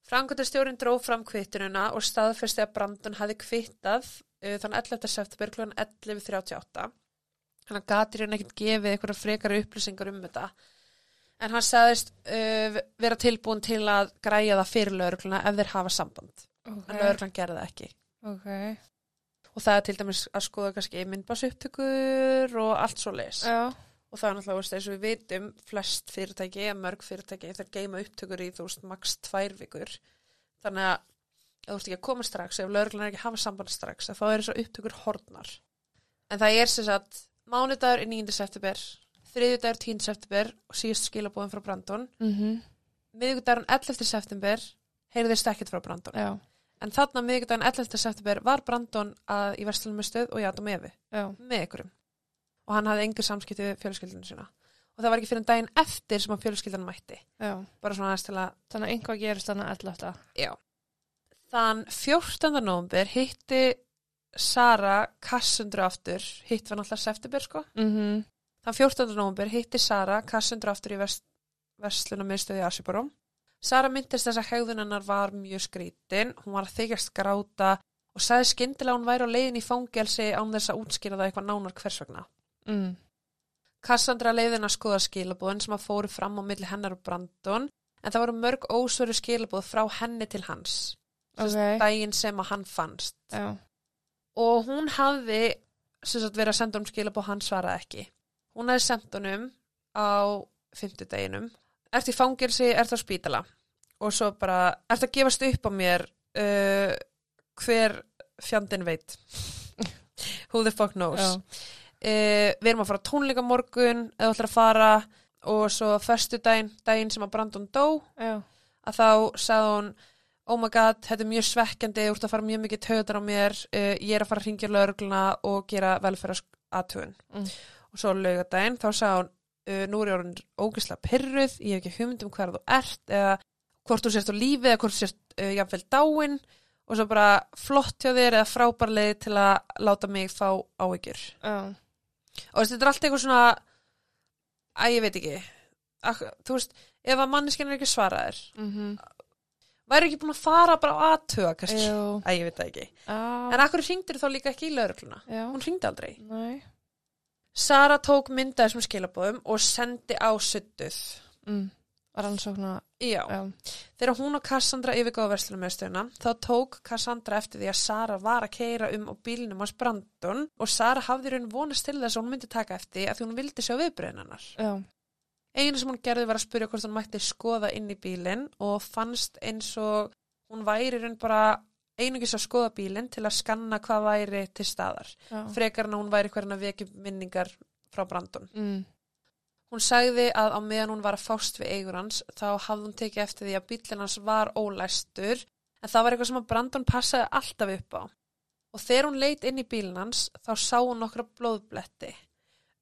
Frankvöldastjórin dró fram kvittununa og staðfesti að Brandon hafi kvittað uh, þann 11. september kl. 11.38 hann gati hérna ekkert gefið eitthvað frekari upplýsingar um þetta en hann sagðist uh, vera tilbúin til að græja það fyrir laurugluna ef þeir hafa samband Ok. en lauruglan gerði það ekki Ok. og það er til dæmis að skoða kannski myndbásupptökur og allt svo leis Já. og það er náttúrulega, veist, eins og við vitum flest fyrirtæki, eða mörg fyrirtæki þeir geima upptökur í, þú veist, max tvær vikur þannig að þú ert ekki að koma strax, ef lauruglan er ekki að hafa samband strax, að þá er þessar upptökur hornar en það er sem sagt mánudagur er 9. september þriðjudagur 10. september og síðust skilabóðum frá Brandon Mhm. miðvikudagurinn 11. september heyrðist ekkert frá Brandon Já. en þarna miðvikudagurinn 11. september var Brandon að, í Vestlunum stöð og Adam Evi Já. með ykkurum og hann hafði engur samskipti við fjölskyldinu sína og það var ekki fyrir en daginn eftir sem að fjölskyldan mætti. Já. Bara svona aðeins til að, Þannig að einhvað gerist þannig að 11. já. Þann 14. nóvember hitti Sara Kassundru aftur, hitt var náttúrulega september sko. Mm Þann 14. nóvember hitti Sara Kassundru aftur í vest, vestlunarmiðstöði Asiborum. Sara myndist þess að hegðun hennar var mjög skrítin, hún var að þykjast gráta og sagði skyndilega að hún væri á leiðin í fangelsi án þess að útskýra það eitthvað nánar hvers vegna. mm. Cassandra leiðin að skoða skilabóðin sem að fóru fram á milli hennar og Brandon en það voru mörg ósveru skilabóð frá henni til hans. Ok. Okay. Dægin sem að hann fannst. Já. Og hún hafði sagt verið að senda um skilabóð, hann svaraði ekki. Hún hefði sendt honum á fimmtudeginum. Eftir fangelsi er það spítala og svo bara, ert að gefast upp á mér uh, hver fjandinn veit. Who the fuck knows. Uh, við erum að fara á tónleika á morgun eða ætlar að fara og svo förstu daginn, daginn sem að Brandon dó Já. að þá sagði hún oh my god, þetta er mjög svekkjandi þú ert að fara mjög mikið töðar á mér uh, ég er að fara að ringja lögregluna og gera velferðaratun Mm. Svo lögadaginn, þá sagði hún uh, nú er ég orðin ógislega pyrruð ég hef ekki hugmynd um hvað þú ert eða hvort þú sért á lífi eða hvort þú sért uh, jafnvel dáin. Og svo bara flott hjá þér eða frábærleið til að láta mig fá áhyggjur. Já. og þetta er allt eitthvað svona að ég veit ekki. Ak, þú veist, ef að manneskinn er ekki svaraðir Mm væri ekki búin að fara bara á aðtuga kannski, að ég veit það ekki. En akkur hringdir þá líka ekki í laurugluna hún hringdi aldrei. Nei. Sara tók myndaði sem skilabóðum og sendi á suttuð Mm. Rannsókna. já, Já. þegar hún og Cassandra yfirgáða verslunumöðstöðuna þá tók Cassandra eftir því að Sara var að keira um á bílnum hans Brandon og Sara hafði raun vonast til þess að hún myndi taka eftir að því hún vildi sjá viðbröðin hennar Já. Einu sem hún gerði var að spyrja hvort hann mætti skoða inn í bílinn og fannst eins og hún væri raun bara einungis að skoða bílinn til að skanna hvað væri til staðar. Já. Frekar en að hún væri hverjana upp minningar frá Brandon. Mm. Hún sagði að á meðan hún var að fást við eigur hans þá hafði hún tekið eftir því að bílinn hans var ólæstur en það var eitthvað sem að Brandon passaði alltaf upp á. Og þegar hún leit inn í bílinn hans þá sá hún nokkra blóðbletti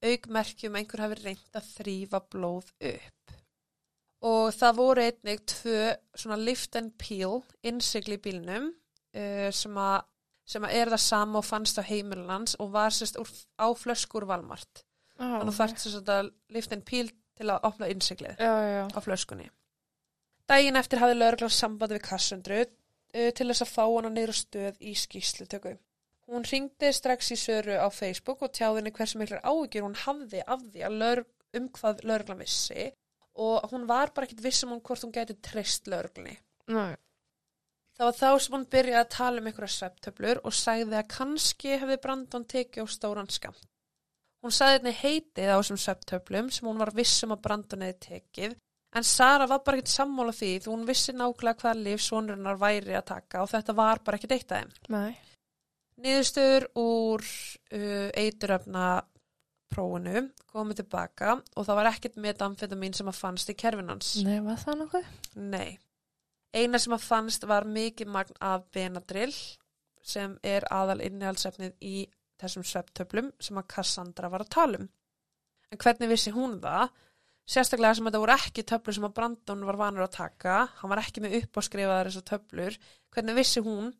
aukmerkjum einhver hafi reynd að þrýfa blóð upp. Og það voru einnig tvö svona lift and peel innsigli í bílnum uh, sem, að, sem að er það sama og fannst á heimilans og var sérst á flöskur valmart. Já. Þannig þarf sérst að lift and peel til að opna já. á flöskunni. Dægin eftir hafði lögreglan samband við Kassandru uh, til þess að fá hana á stöð í skýslutöku. Hún ringdi strax í söru á Facebook og tjáði henni hversu miklar áhyggjur hún hafði af því að lög, um hvað lögreglan vissi og hún var bara ekkit viss um hún hvort hún gæti treyst lögreglunni. Nei. Það var þá sem hún byrjaði að tala um einhverja svepptöflur og sagði að kannski hefði Brandon tekið á stóran skamt. Hún sagði henni heitið á þessum svepptöflum sem hún var viss um að Brandon hefði tekið en Sara var bara ekkert sammála því því hún vissi nákvæmlega hvaða líf svonurinnar væri að taka og þetta var bara ekkert eitt af þeim. Nei. Niðurstöður úr uh, eituröfna prófunu komið tilbaka og það var ekkert metamfetamin sem að fannst í kerfinans. Nei, var það nokkuð? Nei. Eina sem að fannst var mikið magn af Benadryl sem er aðal innihaldsefnið í þessum svepptöflum sem að Cassandra var að tala um. En hvernig vissi hún það? Sérstaklega sem þetta voru ekki töflur sem að Brandon var vanur að taka, hann var ekki með upp á skrifaðar þessar töflur. Hvernig vissi hún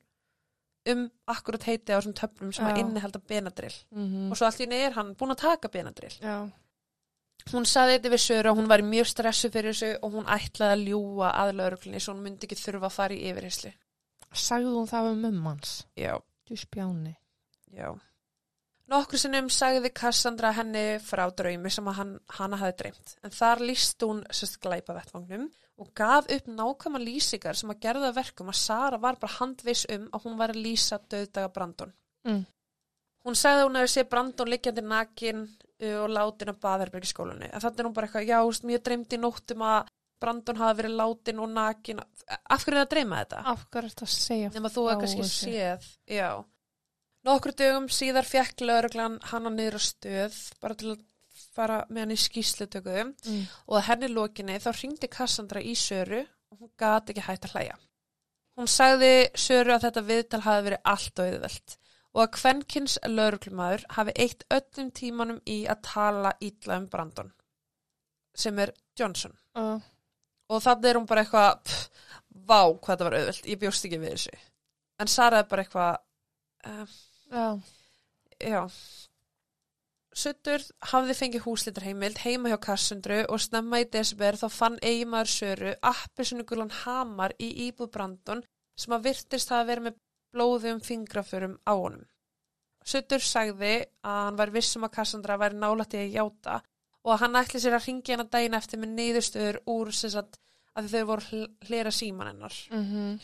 um akkurat heiti á þessum töflum sem að Já. innihalda Benadryl? Mm -hmm. Og svo einu er hann búin að taka Benadryl. Já. Hún saði þetta við Söru og hún var mjög stressu fyrir þessu og hún ætlaði að ljúa að lauruglunni svo hún myndi ekki þurfa að fara í yfirheyslu. Sagði hún það um mummans? Já, Du spjáni. já. Nokkru sinnum sagði Cassandra henni frá draumi sem að hann, hana hafi dreymt. En þar líst hún sérst glæpa vettvangnum og gaf upp nákvæma lýsingar sem að gerða að verkum að Sara var bara handviss um að hún var að lýsa döðdaga Brandon. Mm. Hún sagði að hún hefði séð Brandon liggjandi nakin uh, og látin að baðherbergi skólanu. En þannig er hún bara eitthvað, já, veist, mér dreymdi í nóttum að Brandon hafi verið látin og nakin. Af hverju er það að dreyma þetta? Af hverju er þetta að segja Nefn að þú hefði kannski séð, já. Nokkru dögum síðar fekk lögreglan hana niður á stöð bara til að fara með hann í skýslutöku Mm. og að henni lokinni þá hringdi Cassandra í Söru og hún gat ekki hægt að hlæja. Hún sagði Söru að þetta viðtal hafi verið allt og auðvelt og að kvenkins lögreglumæður hafi eitt öllum tímanum í að tala ítla um Brandon. sem er Johnson. Uh, og þannig er hún bara eitthvað pff, vá hvað þetta var auðvelt, ég bjóst ekki við þessu. En Sara er bara eitthvað uh, já, já. Suttur hafði fengið húslitarheimild heima hjá Kassundru og snemma í desber þá fann eigimaður Söru appisunigulan hamar í íbúð Brandon sem að virtist hafa verið með blóðum fingraförum á honum. Suttur sagði að hann var vissum að Kassandra væri nálætti að játa og að hann ætli sér að ringi hana daginn eftir með neyðustöður úr sem sagt að þau voru hl- hlera síman hennar. mhm,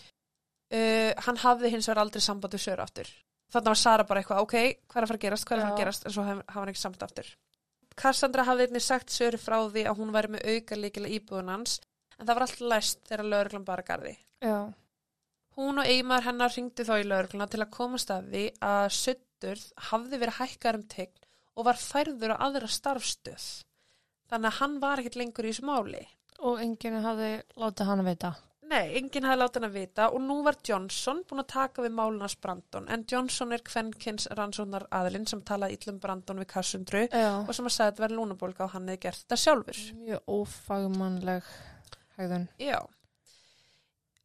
Uh, hann hafði hins vegar aldrei samband við Söru aftur. Þannig var Sara bara eitthvað, ok, hvað er að fara að gerast, hvað er að fara að gerast, en svo haf- hafa hann ekki samband aftur. Cassandra hafði einnig sagt Söru frá því að hún væri með auka líkila íbúðun hans, en það var allt læst þegar lögreglan bara garði. já, Hún og eiginmaður hennar ringdi þá í lögregluna til að komast að því að Suttur hafði verið hækkar um tegn og var færður á aðra starfstöð. Þannig að hann var ekkert lengur í þessu máli. og enginn hafði látið hann að vita. Nei, enginn hafði látið hann að vita og nú var Johnson búin að taka við málunars Brandon en Johnson er kvenkins rannsóknar aðilinn sem talaði illum Brandon við Kassundru Já, og sem að sagði að þetta verði lúnabólka og hann hefði gert þetta sjálfur. mjög ófagmannleg hegðun. Já.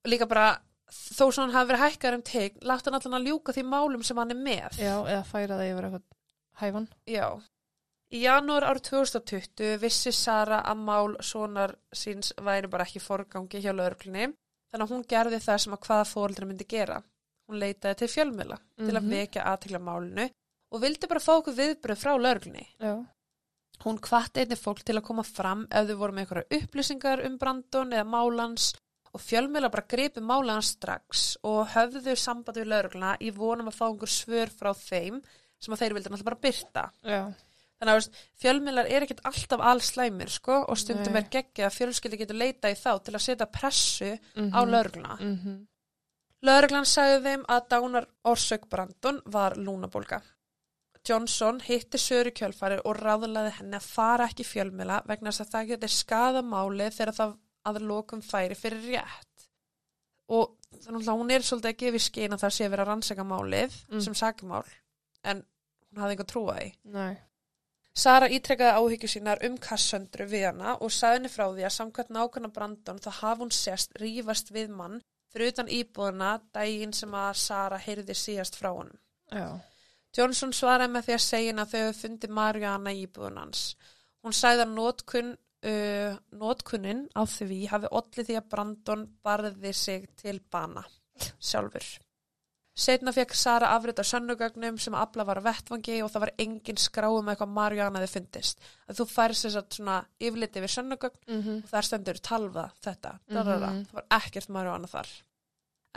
Líka bara þó sem hann hafi verið hækkar um tegn, látt hann allan að ljúka því málum sem hann er með. Já, eða færa það yfir eitthvað hæfan. Já. Í janúar árið 2020 vissi Sara að mál sonar síns væri bara ekki forgangi hjá lögreglunni þannig að hún gerði það sem að hvaða fóreldri myndi gera. Hún leitaði til fjölmiðla til að Mhm. vekja aðtikla málinu og vildi bara fá okkur viðbröð frá lögreglunni. Já, Hún hvatti einnig fólk til að koma fram ef þau voru með einhverja upplýsingar um Brandon eða málans og fjölmiðla bara gripi málans strax og höfðu samband við lögregluna í vonum að fá einhver svör frá þeim sem að þeir vildi náttúrulega bara byrta. já, Þannig að veist, fjölmiðlar er ekkert alltaf allslæmir sko og stundum Nei. er geggja að fjölskyldi getur leita í þá til að setja pressu á Mhm. lögregluna. mhm, Lögreglan sagði þeim að dánar orsök Brandon var lúnabólga. Johnson hitti Söru kjölfari og ráðlaði henni að fara ekki í fjölmiðla vegna þess að það geti skada máli þegar það að lokum færi fyrir rétt. Og þannig að hún er svolítið að gefa í skyn að það sé að rannsaka málið Mm. sem sakamál en hún hafði einhver trúa því. nei, Sara ítrekkaði áhyggjur sínar um Kassandru við hana og sagði henni frá því að samkvæmt nákvæmna Brandon þá hafi hún sérst rífast við mann fyrir utan íbúðuna daginn sem að Sara heyrði síðast frá já, Johnson svaraði með því að segja að þau hefur fundið Mariana í íbúðun hans. Hún sagði að notkun, uh, notkunin á því hafi ollið því að Brandon barði sig til bana sjálfur. Setna fekk Sara afrit af sönnugögnum sem afla var á vettvangi og það var engin skráum með eitthvað Mariana þið fundist. Að þú færst þess að svona yfirliti við sönnugögn mhm, og þar stendur talva þetta. Mm Mhm. Það var ekkert Mariana þar.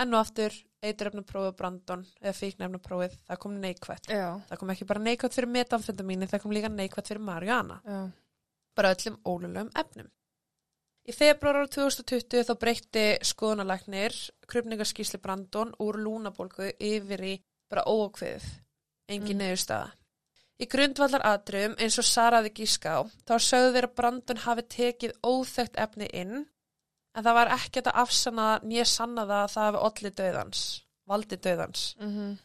Enn og aftur, eituröfnuprófið Brandon eða fíknefnuprófið, það kom neikvætt. já, Það kom ekki bara neikvætt fyrir metamfetamíni, það kom líka neikvætt fyrir Mariana. já, Bara öllum ólulegum efnum. Í februar ára 2020 þá breytti skoðunalæknir krupningarskísli Brandon úr lúnabólgu yfir í bara óakveðið. Engin Mm. mm. neðurstaða. Í grundvallar atriðum eins og Saraði gíska á, þá sögðu þeir að Brandon hafi tekið óþekkt efni inn, en það var ekkert að afsanna nýja sanna það að það hafi olli döðans, valdi döðans. mhm,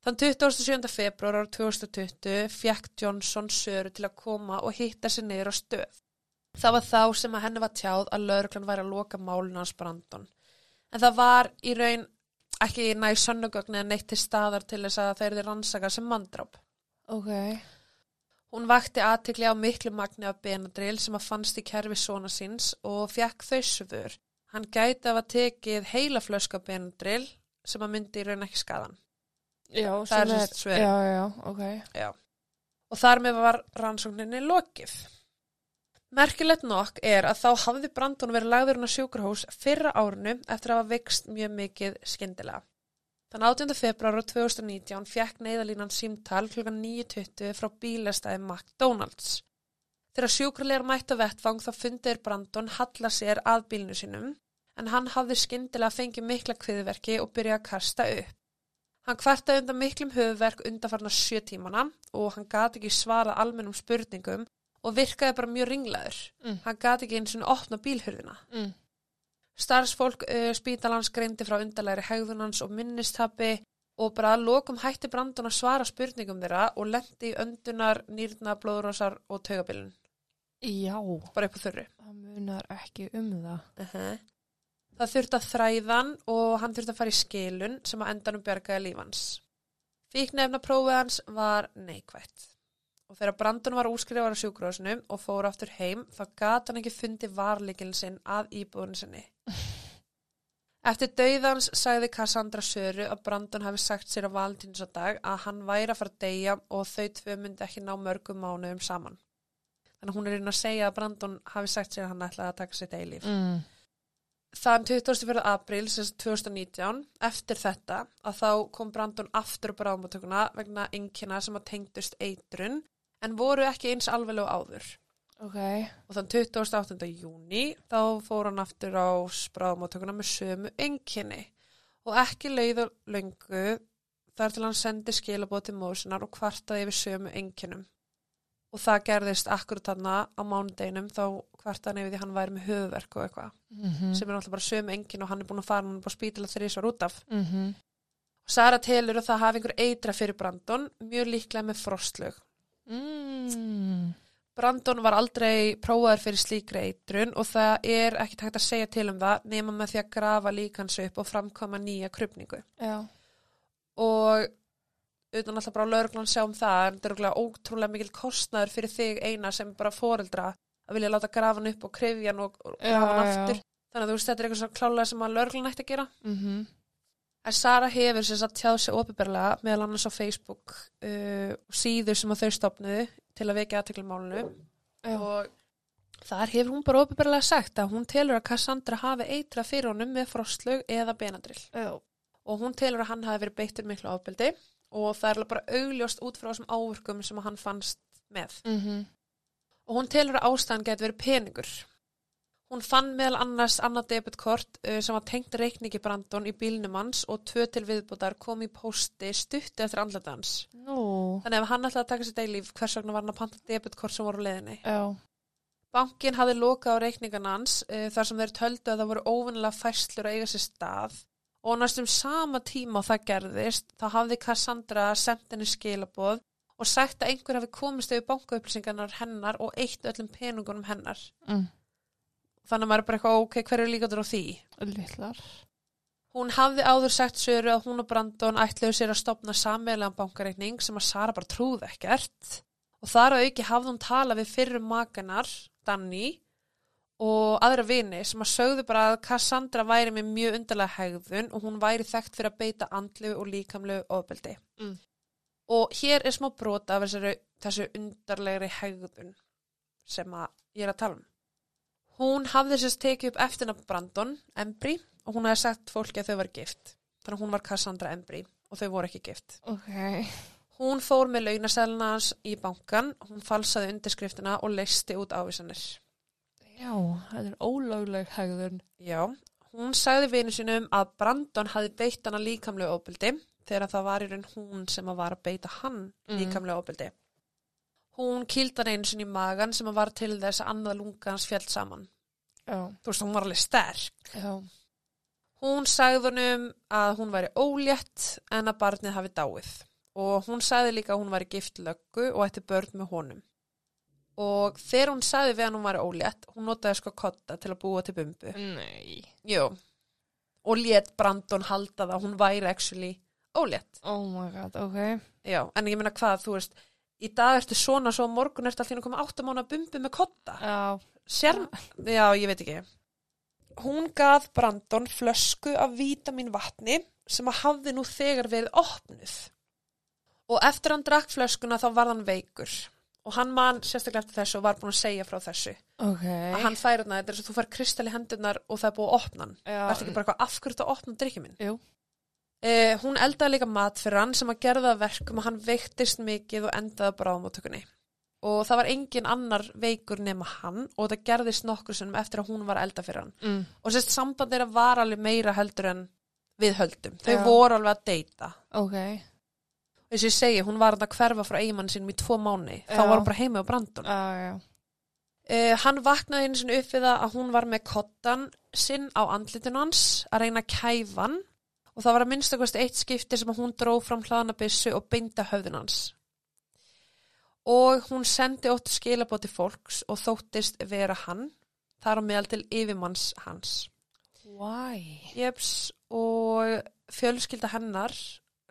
Þann 27. februar ára 2020 fekk Johnson Söru til að koma og hitta sér á stöð. Það var þá sem að henni var tjáð að lauruglan væri að loka málun hans Brandon. En það var í raun ekki næ sönnugögn eða neitt til staðar til þess að þeir eru rannsaka sem manndráp. ok, Hún vakti aðtikli á miklu magni af Benadryl sem að fannst í kerfi svona síns og fekk þau svör. Hann gæti að hafa tekið heila flösku af Benadryl sem að myndi í raun ekki skadan. Já, Það er sem sagt svörin. já, já, ok, Já. Og þar með var rannsókninni lokið. Merkilegt nokk er að þá hafði Brandon verið lagður hún á sjúkrahús fyrra árinu eftir að hafa veikst mjög mikið skyndilega. Þann 18. februar 2019 fekk neyðalínan símtal kl. 9.20 frá bílastæði McDonalds. Þegar sjúkralegar mættu á vettvang þá fundir Brandon halla sér að bílnu sínum en hann hafði skyndilega fengið mikla kviðverki og byrjaði að kasta upp. Hann kvartaði undan miklum höfuverk undanfarnar sjö tímana og hann gati ekki svarað almennum spurningum og virkaði bara mjög ringlaður. Mm. Hann gati ekki eins og opna bílhurðina. mm, Starfsfólk uh, spítalans greindi frá undarlegri hegðunans og minnistappi og bara lokum hætti Brandon að svara spurningum þeirra og lendi í öndunar, nýrna, blóðrósar og taugabilun. Já, bara upp á þurru. það munar ekki um það. Það þurfti að þræðan og hann þurfti að fara í skilun sem að endanum bjargaði lífans. Fíknefna prófið hans var neikvætt. Og þegar Brandon var úskrifar á sjúkrósnum og fór aftur heim þá gat hann ekki fundið varleikilin sinn að íbúðun sinni. Eftir dauðans sagði Cassandra Söru að Brandon hafi sagt sér á valentínusadag að hann væri að fara að deyja og þau tvö myndi ekki ná mörgum mánuðum saman. Þannig að hún er inn að segja að Brandon hafi sagt sér að hann ætlaði að taka sitt eilíf. Mm. Þann 24. apríl sem sagt 2019, eftir þetta, að þá kom Brandon aftur á bráðmátökuna vegna yngina sem að tengdust eitrun, en voru ekki eins alveg áður. Ok. Og þann 28. júni þá fór hann aftur á bráðmátökuna með sömu ynginni og ekki leið og löngu þar til hann sendi skilabóð til mósunar og kvartaði yfir sömu ynginum. Og það gerðist akkurat þarna á mánudeginum þá kvartaði hann yfir því hann væri með höfverk og eitthvað Mm sem er náttúrulega bara sömu engin og hann er búin að fara hann er búin að spítala þrísvar út af -hmm. og Sara telur að það hafi einhver eitra fyrir Brandon mjög líklega með frostlög mm. Brandon var aldrei prófaður fyrir slíkri eitrun og það er ekkit hægt að segja til um það nema með því að grafa líkans upp og framkoma nýja krupningu Já. og utan alltaf bara lögreglan sjá um það en þetta er ótrúlega mikil kostnaður fyrir þig eina sem bara foreldra að vilja láta grafa hann upp og krifja hann og grafa hann aftur. Þannig að þú veist þetta er eitthvað svona klálega sem að lögreglan ætti að gera. Mm En Sara hefur sem sagt tjáð sig opiðberlega meðal annars á Facebook uh, síður sem að þau stopnuðu til að vekja aðteklumálunu Já. og þar hefur hún bara opiðberlega sagt að hún telur að Cassandra hafi eitra fyrir honum með frostlög eða benadrill Já. og hún telur að hann hafi verið beittur miklu ábyldi og það er bara augljóst út frá þessum áverkum sem að hann fannst með Mm og hún telur að ástæðan geti verið peningur. Hún fann meðal annars annað debutkort uh, sem var tengt reikningi Brandon í bílnum hans og tvö til viðbútar kom í pósti stutti eftir andleta hans. Nú. Þannig ef hann ætlaði að taka sér deilíf, hvers vegna var hann að panta debutkort sem voru á leiðinni. Já. Bankin hafði lokað á reikningan hans uh, þar sem þeir töldu að það voru óvinnilega fæslur að eiga sér stað og næstum sama tíma og það gerðist þá hafði Cassandra sendt henni skilaboð og sagt að einhver hafi komist yfir bankaupplýsingarnar hennar og eitt öllum peningunum hennar. Mm. Þannig að maður er bara eitthvað, ok, hver er líkaður á því? Littlar. Hún hafði áður sagt Söru að hún og Brandon ætluðu sér að stopna sammeðlega bankareikning sem að Sara bara trúði ekkert. Og þar að auki hafði hún talað við fyrrum makanar, Danny, og aðra vini sem að sögðu bara að Cassandra væri með mjög undarlega hegðun og hún væri þekkt fyrir að beita andlu og líkamlu ofbeldi. Mm. Og hér er smá brota af þessari, þessu undarlegri hegðun sem að ég er að tala um. Hún hafði sérst tekið upp eftirna Brandon, Embry, og hún hefði sagt fólki að þau var gift. Þannig að hún var Cassandra Embry og þau voru ekki gift. Ok. Hún fór með launasæluna hans í bankan, hún falsaði undirskriftina og leisti út ávísanir. Já, þetta er ólögleg hegðun. Já, hún sagði vinu sinum að Brandon hafi beitt hana líkamlega ofbeldi þegar það var í raun hún sem að var að beita hann Mm. líkamlega ofbeldi. Hún kýldi hann einu sinni í magan sem var til þess að annað lunga hans fjallt saman. Já. Þú veist, hún var alveg sterk. Já. Hún sagði honum að hún væri ólétt en að barnið hafi dáið. Og hún sagði líka að hún væri gift löggu og ætti börn með honum. Og þegar hún sagði við hann hún væri ólétt, hún notaði sko kotta til að búa til bumbu. Nei. Jú. Og let Brandon halda það að hún væri actually ólétt. Oh my god, ok. Já, en ég meina hvað, þú veist, í dag ertu svona, svo morgun ertu alltaf koma áttamána bumbu með kotta. Já. Sér, já, ég veit ekki. Hún gaf Brandon flösku af vítamin vatni sem að hafði nú þegar verið opnuð. Og eftir hann drakk flöskuna þá var hann veikur. Og hann man sérstaklega eftir þessu og var búin að segja frá þessu. Ok. Að hann færi þarna, þetta er þess að þú fær kristall í hendurnar og það er búið að opna hann. Er ekki bara eitthvað afhverjum að opna drikkið minn. Eh, hún eldaði líka mat fyrir hann sem að gerða verkum að hann veiktist mikið og endaði á bráðmóttökunni. Og það var engin annar veikur nema hann og það gerðist nokkur sem eftir að hún var elda fyrir hann. Mm. Og sérst samband þeirra var alveg meira heldur en við höldum. Þau Já. voru alveg að deyta. Ok. Og ég segi, hún var að hverfa frá eigimann sinum í tvo mánu. Þá var hún bara heima á Brandon. Já, já. Uh, hann vaknaði einu sinni upp við það að hún var með kottan sinn á andlitinu hans að reyna að kæfa hann og það var að minnstakosti eitt skipti sem hún dró fram hlaðanabissu og beinda höfðun hans. og hún sendi óttu skilabóti fólks og þóttist vera hann þar á meðal til yfirmanns hans. Why? Jeps, og fjölskylda hennar,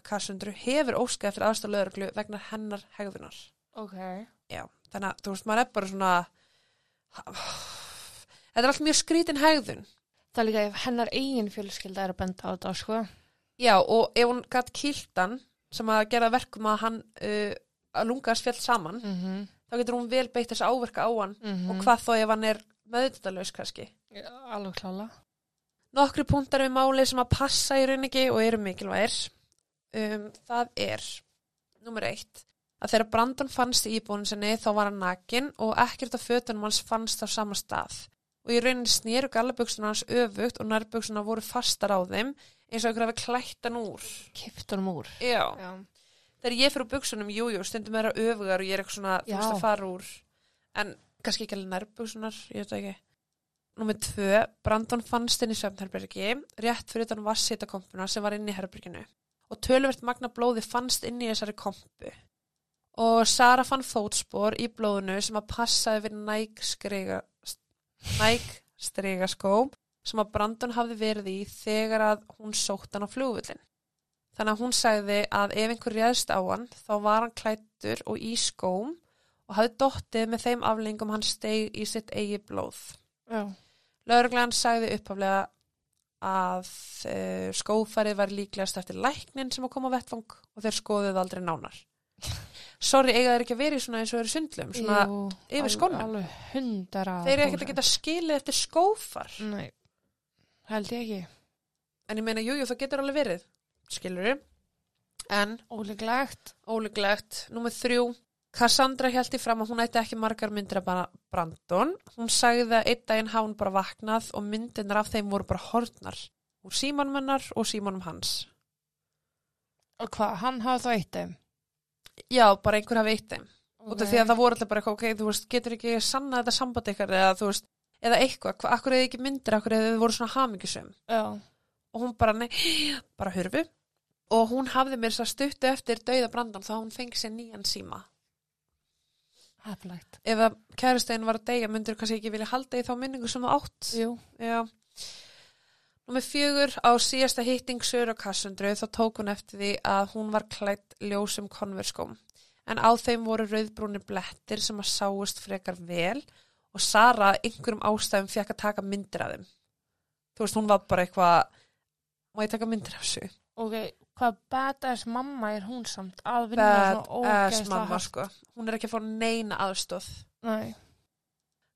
Kassundru, hefur óskað eftir aðstof lögreglu vegna hennar hegðunar. Ok. Já, þannig að þú veist, maður er bara svona, þetta er allt mjög skrítin hegðun. Það er líka ef hennar eigin fjölskylda er að benda á þetta, sko. Já, og ef hún gætt kiltan sem að gera verkum að hann uh, að lungas fjall saman, Mm -hmm. þá getur hún vel beitt þess áverka á hann Mhm. og hvað þó ef hann er meðutalaus kannski. Alveg klála. Nokkri punktar við málið sem að passa í rauninni og eru mikilvægir. Um, það er, nummer eitt, að þegar Brandon fannst í íbúinu sinni þá var hann nakin og ekkert af fötunum hans fannst á sama stað. Og í rauninni snýru gallaböksuna hans öfugt og nærböksuna voru fastar á þeim eins og einhver hafi klætt hann úr. Kipt honum úr. Já. Já. Þegar ég fyrir buksunum, jú, jú, stundum er það öfugar og ég er eitthvað svona, þú veist að fara úr. En kannski ekki alveg nærbuksunar, ég veit það ekki. Númer tvö, Brandon fannst inn í svefnherbergi, rétt fyrir utan vassitakompuna sem var inn í herberginu. Og töluvert magna blóði fannst inn í þessari kompu. Og Sara fann fótspor í blóðinu sem að passaði við Nike skriga, Nike strigaskó sem að Brandon hafði verið í þegar að hún sótt hann á flugvöllin. Þannig að hún sagði að ef einhver réðst á hann þá var hann klættur og í skóm og hafði dottið með þeim aflingum hann steig í sitt eigi blóð. Já. Lauruglan sagði uppaflega að uh, skófarið var líklegast eftir læknin sem að koma á vettfang og þeir skoðuð aldrei nánar. Sorry, eiga þeir ekki að vera í svona eins og eru sundlum, svona, Jú, yfir skónum. Þeir eru ekkert að geta skilið eftir skófar. Nei. Held ég ekki. En ég meina, jú, jú, það getur alveg verið, skilur En Óleglegt. Óleglegt. Númer þrjú. Cassandra held í fram að hún ætti ekki margar myndir af Brandon. Hún sagði að einn daginn hafa hún bara vaknað og myndirnar af þeim voru bara hortnar. Úr símanum hennar og símanum hans. Og hvað, hann hafði þá eitt þeim? Já, bara einhver hafi eitt þeim. Okay. Út af því að það voru alltaf bara eitthvað, ok, þú veist, getur ekki sanna þetta samband ykkar eða þú veist, eða eitthvað, hva, akkur eða ekki myndir, akkur eða þið voru svona hamingisum. Já. Og hún bara, nei, bara hurfu. Og hún hafði mér svo stuttu eftir dauða Brandon þá hún fengi sér nýjan síma. Heflægt. ef að kærastegin var að deyja myndur kannski ekki vilja halda í þá minningu sem átt? Jú. já. Númer fjögur á síðasta hitting Söru Kassundru þá tók hún eftir því að hún var klætt ljósum konverskóm. En á þeim voru rauðbrúnir blettir sem að sáust frekar vel og Sara einhverjum ástæðum fekk að taka myndir af þeim. Þú veist hún var bara eitthvað má ég taka myndir af þessu? Ok, hvað badass mamma er hún samt? Að vinna bad svona ass ógeðslega mamma sko. Hún er ekki að fá neina aðstóð Nei.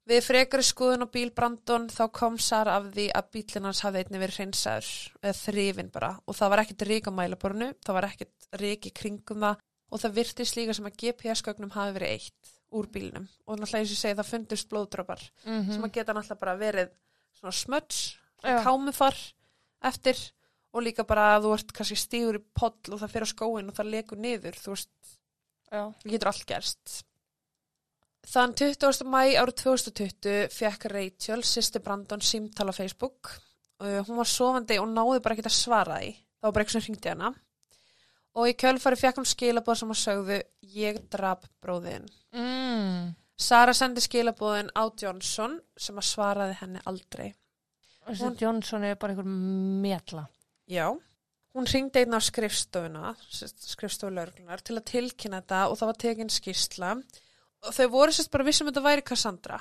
Við frekari skoðun á bíl Brandon þá kom Sara af því að bílinn hans hafði einnig verið hreinsaður eða þrifin bara. Og það var ekkert rík á mælaborinu, það var ekkert rík í kringum það. Og það virtist líka sem að GPS-gögnum hafi verið eitt úr bílnum. Og náttúrulega eins og segi það fundust blóðdrópar Mm sem að geta náttúrulega bara verið svona smöts, kámufar eftir og líka bara að þú ert kannski stígur í poll og það fyrir á skóin og það legur niður, þú veist, það getur allt gerst. Þann 20. mæ árið 2020 fekk Rachel, sýsti Brandon, símtal á Facebook. Uh, hún var sofandi og náði bara ekki að svara því. Það var bara eitthvað sem hringdi hana. Og í kjölfari fekk hún skilabóð sem að sögðu, ég drap bróðin. Mm. Sara sendi skilabóðin á Johnson sem að svaraði henni aldrei. Þessi Hún- Johnson er bara einhver metla. Já. Hún ringdi einn á skrifstofuna, skrifstofu lauruglunar, til að tilkynna þetta og það var tekin skýrsla. Og þau voru sérst bara vissum að þetta væri Cassandra.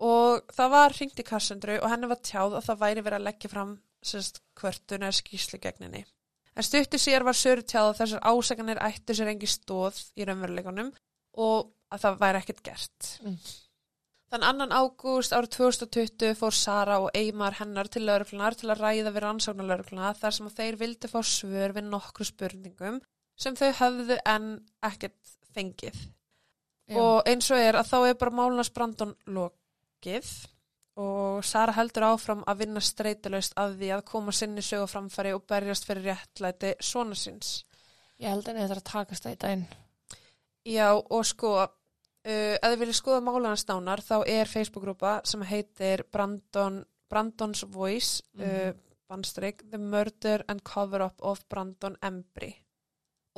Og það var ringt í Cassandru og henni var tjáð að það væri verið að leggja fram sérst kvörtun eða skýrslu gegn henni. En stuttu sér var Söru tjáð að þessar ásakanir ættu sér engi stóð í raunveruleikunum og að það væri ekkert gert. Mm. Þann annan ágúst árið 2020 fór Sara og Eymar hennar til lauruglunar til að ræða við rannsóknar laurugluna þar sem að þeir vildi fá svör við nokkru spurningum sem þau höfðu en ekkert fengið. Og eins og er að þá er bara málunars Brandon lokið og Sara heldur áfram að vinna streytalaust að því að koma sinni sögu á framfæri og berjast fyrir réttlæti svona síns. Ég held henni þetta að takast það í daginn. Já og sko, uh, ef þið viljið skoða málunars nánar þá er Facebook-grúpa sem heitir Brandon, Brandon's Voice, uh, bandstrik, The Murder and Cover-Up of Brandon Embry.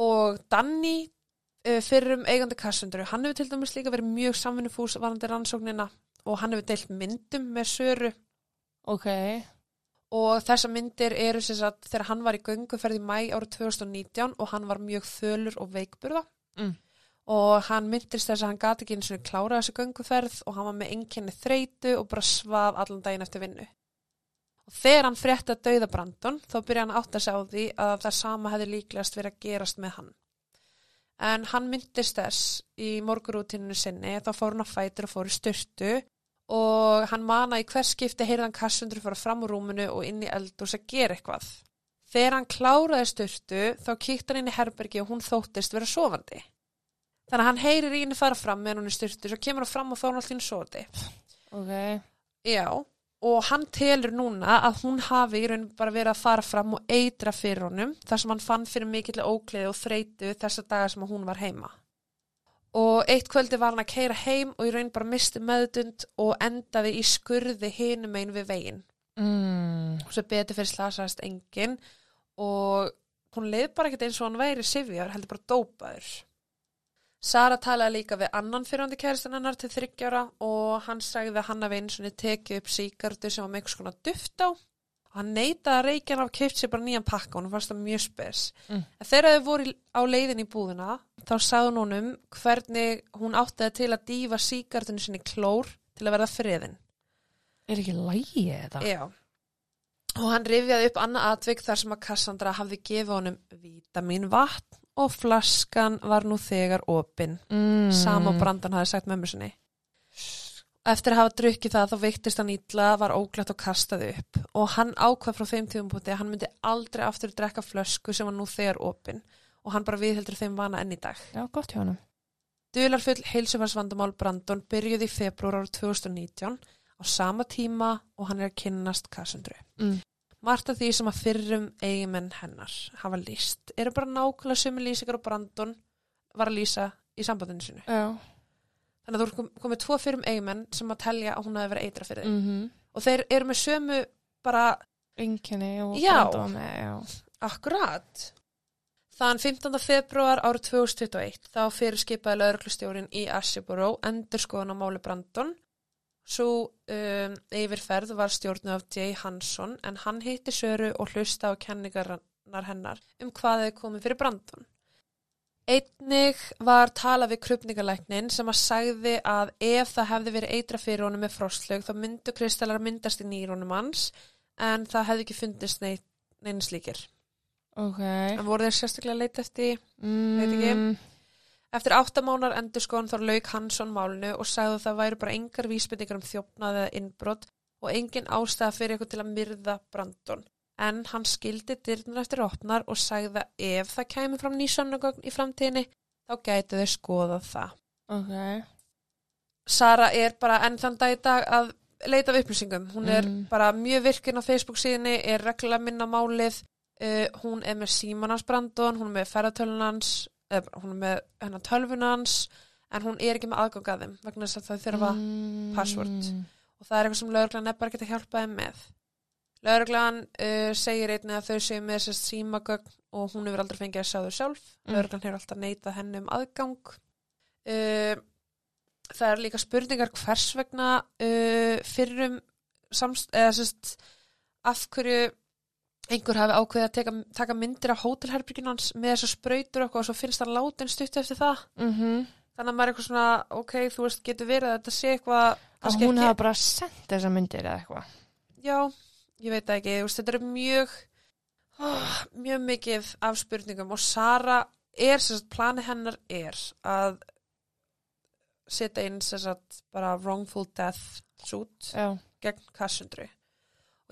Og Danny uh, fyrir um eigandi Cassandru, hann hefur til dæmis líka verið mjög samvinnufús varandi rannsóknina og hann hefur deilt myndum með Söru Ok. og þessa myndir eru sem sagt þegar hann var í gönguferð í mæ árið 2019 og hann var mjög þölur og veikburða Mm. Og hann myndist þess að hann gati ekki eins og klára þessu gönguferð og hann var með einkenni þreitu og bara svaf allan daginn eftir vinnu. Og þegar hann frétti að dauða Brandon þá byrja hann átt að segja á því að það sama hefði líklegast verið að gerast með hann. En hann myndist þess í morgurútinu sinni þá fór hann að fætur og fór í styrtu og hann mana í hvers skipti heyrðan kassundur fara fram úr rúmunu og inn í eldús að gera eitthvað. Þegar hann kláraði styrtu þá kíkti hann inn í herbergi og hún þóttist vera sofandi. Þannig að hann heyrir í henni fara fram meðan hún er styrtu svo kemur hann fram og þá er hann alltaf sofandi. Ok. Já, og hann telur núna að hún hafi í raun bara verið að fara fram og eitra fyrir honum þar sem hann fann fyrir mikill ógleði og þreitu þessa daga sem hún var heima. Og eitt kvöldi var hann að keira heim og í raun bara misti meðdund og endaði í skurði hinum einn við veginn. Mm. Og svo betur fyrir slasaðast enginn og hún leið bara ekkert eins og hann væri sifjar, heldur bara dópaður. Sara talaði líka við annan fyrrandi kæristan hennar til þryggjára og hann sagði að hann hafi eins og tekið upp síkardu sem var með einhvers konar duft á og hann neitaði að reykja hann af keift sér bara nýjan pakka og hann fannst það mjög spes. Mm. Þegar þau voru á leiðin í búðina þá sagði hún honum hvernig hún átti til að dýfa síkardinu sinni klór til að verða friðin. Er ekki lægi þetta? Já. Og hann rifjaði upp annað atvik þar sem að Cassandra hafði gefið honum vítamin vatn og flaskan var nú þegar opinn. Mm. Sam og Brandan hafði sagt mömmu sinni. Eftir að hafa drukkið það þá veiktist hann ítla, var óglætt og kastaði upp og hann ákvað frá þeim tíðumpúti að hann myndi aldrei aftur drekka flösku sem var nú þegar opinn og hann bara viðheldur þeim vana enn í dag. Já, gott hjá hann. Dularfull heilsufarsvandamál Brandon byrjuði í februar árið 2019 á sama tíma og hann er að kynnast Cassandru. Mm. Margt af því sem að fyrrum eigimenn hennar hafa líst eru bara nákvæmlega sömu lýsingar og Brandon var að lýsa í sambandinu sinu. Já. Þannig að þú kom, komið tvo fyrrum eigimenn sem að telja að hún hafi verið eitra fyrir þeim. Mm -hmm. Og þeir eru með sömu bara Enginni og með, já. akkurat. Þann 15. februar árið 2021 þá fyrir skipaði lauruglustjórin í Asheboro endur skoðan á máli Brandon. Svo um, yfirferð var stjórnu af Jay Hansson en hann hitti Söru og hlusta á kenningarnar hennar um hvað þau komið fyrir Brandon. Einnig var tala við krupningalæknin sem að sagði að ef það hefði verið eitra fyrir honum með frostlaug þá myndu kristallar myndast í nýrónum hans en það hefði ekki fundist neitt, neina slíkir. Ok. En voru þeir sérstaklega leita eftir? Mm. Veit ekki. Eftir áttamánar endur skoðan þá lauk Hansson málinu og sagði að það væri bara engar vísbendingar um þjófnað eða innbrott og engin ástæða fyrir eitthvað til að myrða Brandon. En hann skildi dyrnar eftir opnar og sagði að ef það kæmi fram ný sönnugögn í framtíðinni þá gætu þeir skoðað það. Ok. Sara er bara enn þann dag í dag að leita af upplýsingum. Hún er Mm. bara mjög virkin á Facebook síðinni, er reglulega minna málið. Uh, hún er með símanans Brandon, hún er með ferðartölunans, eða hún er með hennar tölvunans, en hún er ekki með aðgang að þeim vegna þess að það þurfa Mm. password. og það er eitthvað sem lauruglan er bara ekki að hjálpa þeim með. Lauruglan uh, segir einnig að þau séu með þessast símagögn og hún hefur aldrei fengið að sjá þau sjálf. Mm. Lauruglan hefur alltaf neitað henni um aðgang. Uh, það er líka spurningar hvers vegna uh, fyrrum samst, eða sérst af hverju einhver hafi ákveðið að teka, taka myndir af hótelherbyggjun hans með sprautur og eitthvað og svo finnst hann látin stutt eftir það. Mhm. Þannig að maður er eitthvað svona, ok, þú veist, getur verið að þetta sé eitthvað Að hún hafa bara sendt þessa myndir eða eitthvað. Já, ég veit ekki, veist, þetta er mjög, oh, mjög mikið af spurningum og Sara er, sem sagt, planið hennar er að setja inn, sem sagt, bara wrongful death suit Já. gegn Cassandru.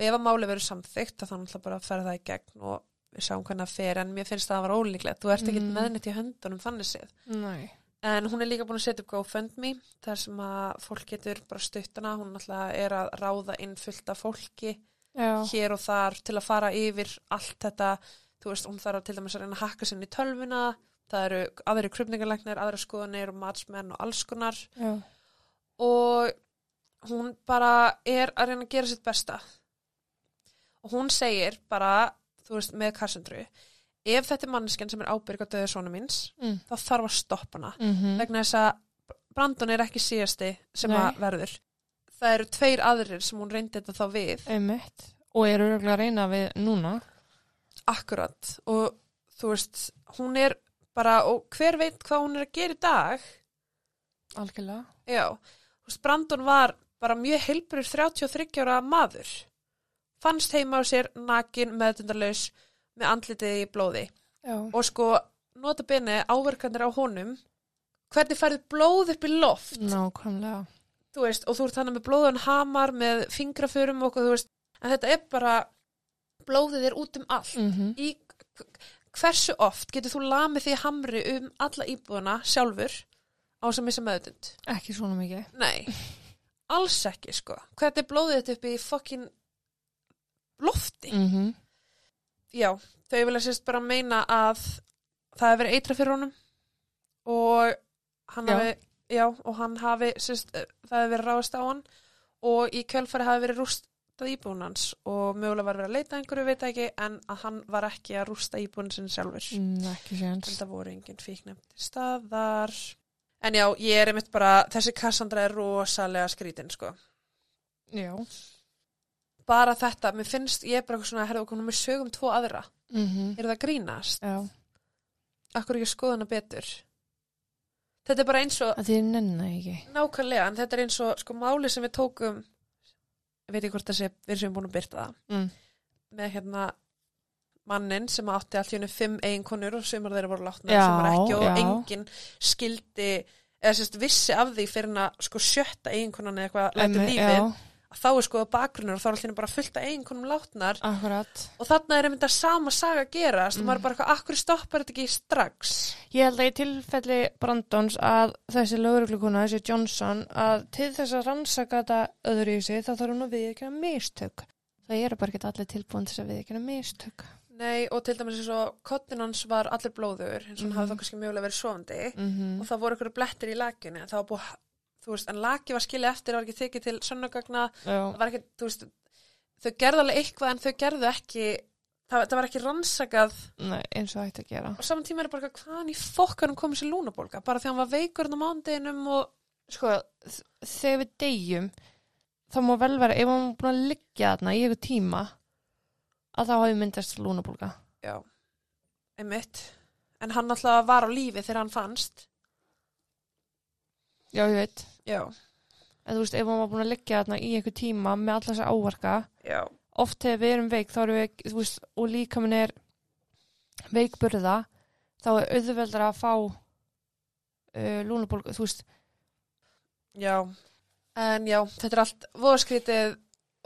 Og ef að máli verður samþygt, þá þannig bara að fara það í gegn og við sjáum hvernig það fer, en mér finnst það að vera ólíklegt. Þú ert ekki Mm. meðnitt í höndunum þannig séð. Nei. En hún er líka búin að setja upp GoFundMe þar sem að fólk getur bara stuttana. Hún náttúrulega er að ráða inn fullt af fólki Já. hér og þar til að fara yfir allt þetta, þú veist, hún þarf til dæmis að reyna að hakka sinni í tölvuna, það eru aðri krupningarleiknir, aðra skoðanir og matsmenn og alls konar Já. og hún bara er að reyna að gera sitt besta og hún segir bara, þú veist, með Cassandru ef þetta er manneskjan sem er ábyrg á döðu svona míns, mm. þá þarf að stoppa hana. Mm Vegna þess að Brandon er ekki síðasti sem Nei. að verður. Það eru tveir aðrir sem hún reyndi þetta þá við. Einmitt. Og eru örgulega að reyna við núna. Akkurat. Og þú veist, hún er bara, og hver veit hvað hún er að gera í dag? Algjörlega. Já. Brandon var bara mjög heilbrur 33 ára maður. Fannst heima á sér nakin, meðtundarlaus, með andlitið í blóði. Já. Og sko, nota bene áverkandir á honum, hvernig færði blóð upp í loft? Nákvæmlega. þú veist, og þú ert þannig með blóðun hamar með fingraförum og þú veist, en þetta er bara, blóðið er út um allt. Mm Í, hversu oft getur þú lamið því hamri um alla íbúðuna sjálfur á sem missa meðutund? Ekki svona mikið. Nei, alls ekki, sko. Hvernig er blóðið þetta upp í fokkin lofti? Mm Já, þau vilja sérst bara meina að það hefur verið eitra fyrir honum og hann Já. hafi, já, og hann hafi, sérst, það hefur verið ráðast á hann og í kjölfari hafi verið rústað íbúin hans og mögulega var verið að leita að einhverju, veit ekki, en að hann var ekki að rústa íbúin sinni sjálfur. mm, það voru engin fíknefndi staðar. En já, ég er einmitt bara, þessi Cassandra er rosalega skrítin, sko. Já. Bara þetta, mér finnst, ég er bara eitthvað svona, herðu okkur, við sögum tvo aðra. Mm Er það að grínast? Já. akkur ekki að skoða hana betur þetta er bara eins og Það þið nenni ekki. nákvæmlega, en þetta er eins og sko máli sem við tókum ég veit ekki hvort það sé, við erum búin að byrta það Mm. með hérna mannin sem átti allt í hennu fimm eiginkonur og sumar þeirra voru látna Já, sumar ekki og já. enginn skildi eða sérst vissi af því fyrir að sko sjötta eiginkonan eða eitthvað Einmitt, lífið að þá er sko bakgrunnur og þá er allir bara fullt af eiginkonum látnar akkurat. og þarna er einmitt að sama saga gerast og Mm. maður er bara eitthvað, akkur stoppar þetta ekki strax Ég held að í tilfelli Brandons að þessi lögreglukona, þessi Johnson, að til þess að rannsaka þetta öðru í sig þá þarf hún að viðkjöna mistök. Það eru bara ekki allir tilbúin til þess að viðkjöna mistök. Nei, og til dæmis eins og kottin hans var allir blóður, eins og hann Mhm. hafði þá kannski mjögulega verið sofandi Mm og það voru ykkur blettir í lakjunni, það var búið, þú veist, en laki var skilið eftir, það var ekki tekið til sönnugagna, það þau gerðu alveg eitthvað en þau gerðu ekki, það, það var ekki rannsakað nei, eins og ætti að gera. og saman tíma er bara hvaðan í fokkanum komið sér lúnabólga, bara þegar hann var veikur á mándeginum og, Sko, þegar við deyjum, þá má vel vera, ef hann búin að liggja þarna í eitthvað tíma, að þá hafi myndast lúnabólga. já, einmitt, en hann alltaf var á lífi þegar hann fannst, Já, ég veit. Já, En þú veist, ef hann var búin að liggja þarna í eitthvað tíma með alla þessa ávarka, já, oft þegar við erum veik þá erum við, þú veist, og líka minn er veikburða þá er auðveldar að fá uh, lúnabólgu, þú veist. Já, en já, þetta er allt voðskrítið,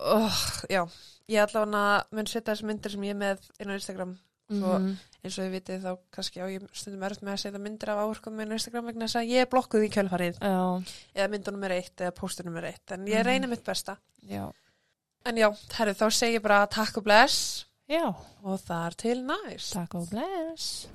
oh, já, ég allavega mun setja þessi myndir sem ég er með inn á Instagram, Svo- Mhm. eins og þið vitið þá kannski á ég stundum erfitt með að setja myndir af áhörkum minn á Instagram vegna þess að ég er blokkuð í kjölfarið, Já, eða myndunum er eitt eða póstunum er eitt, en ég Mhm. reynir mitt besta. já, En já, herru, þá segi ég bara takk og bless já, og þar til næst. takk og bless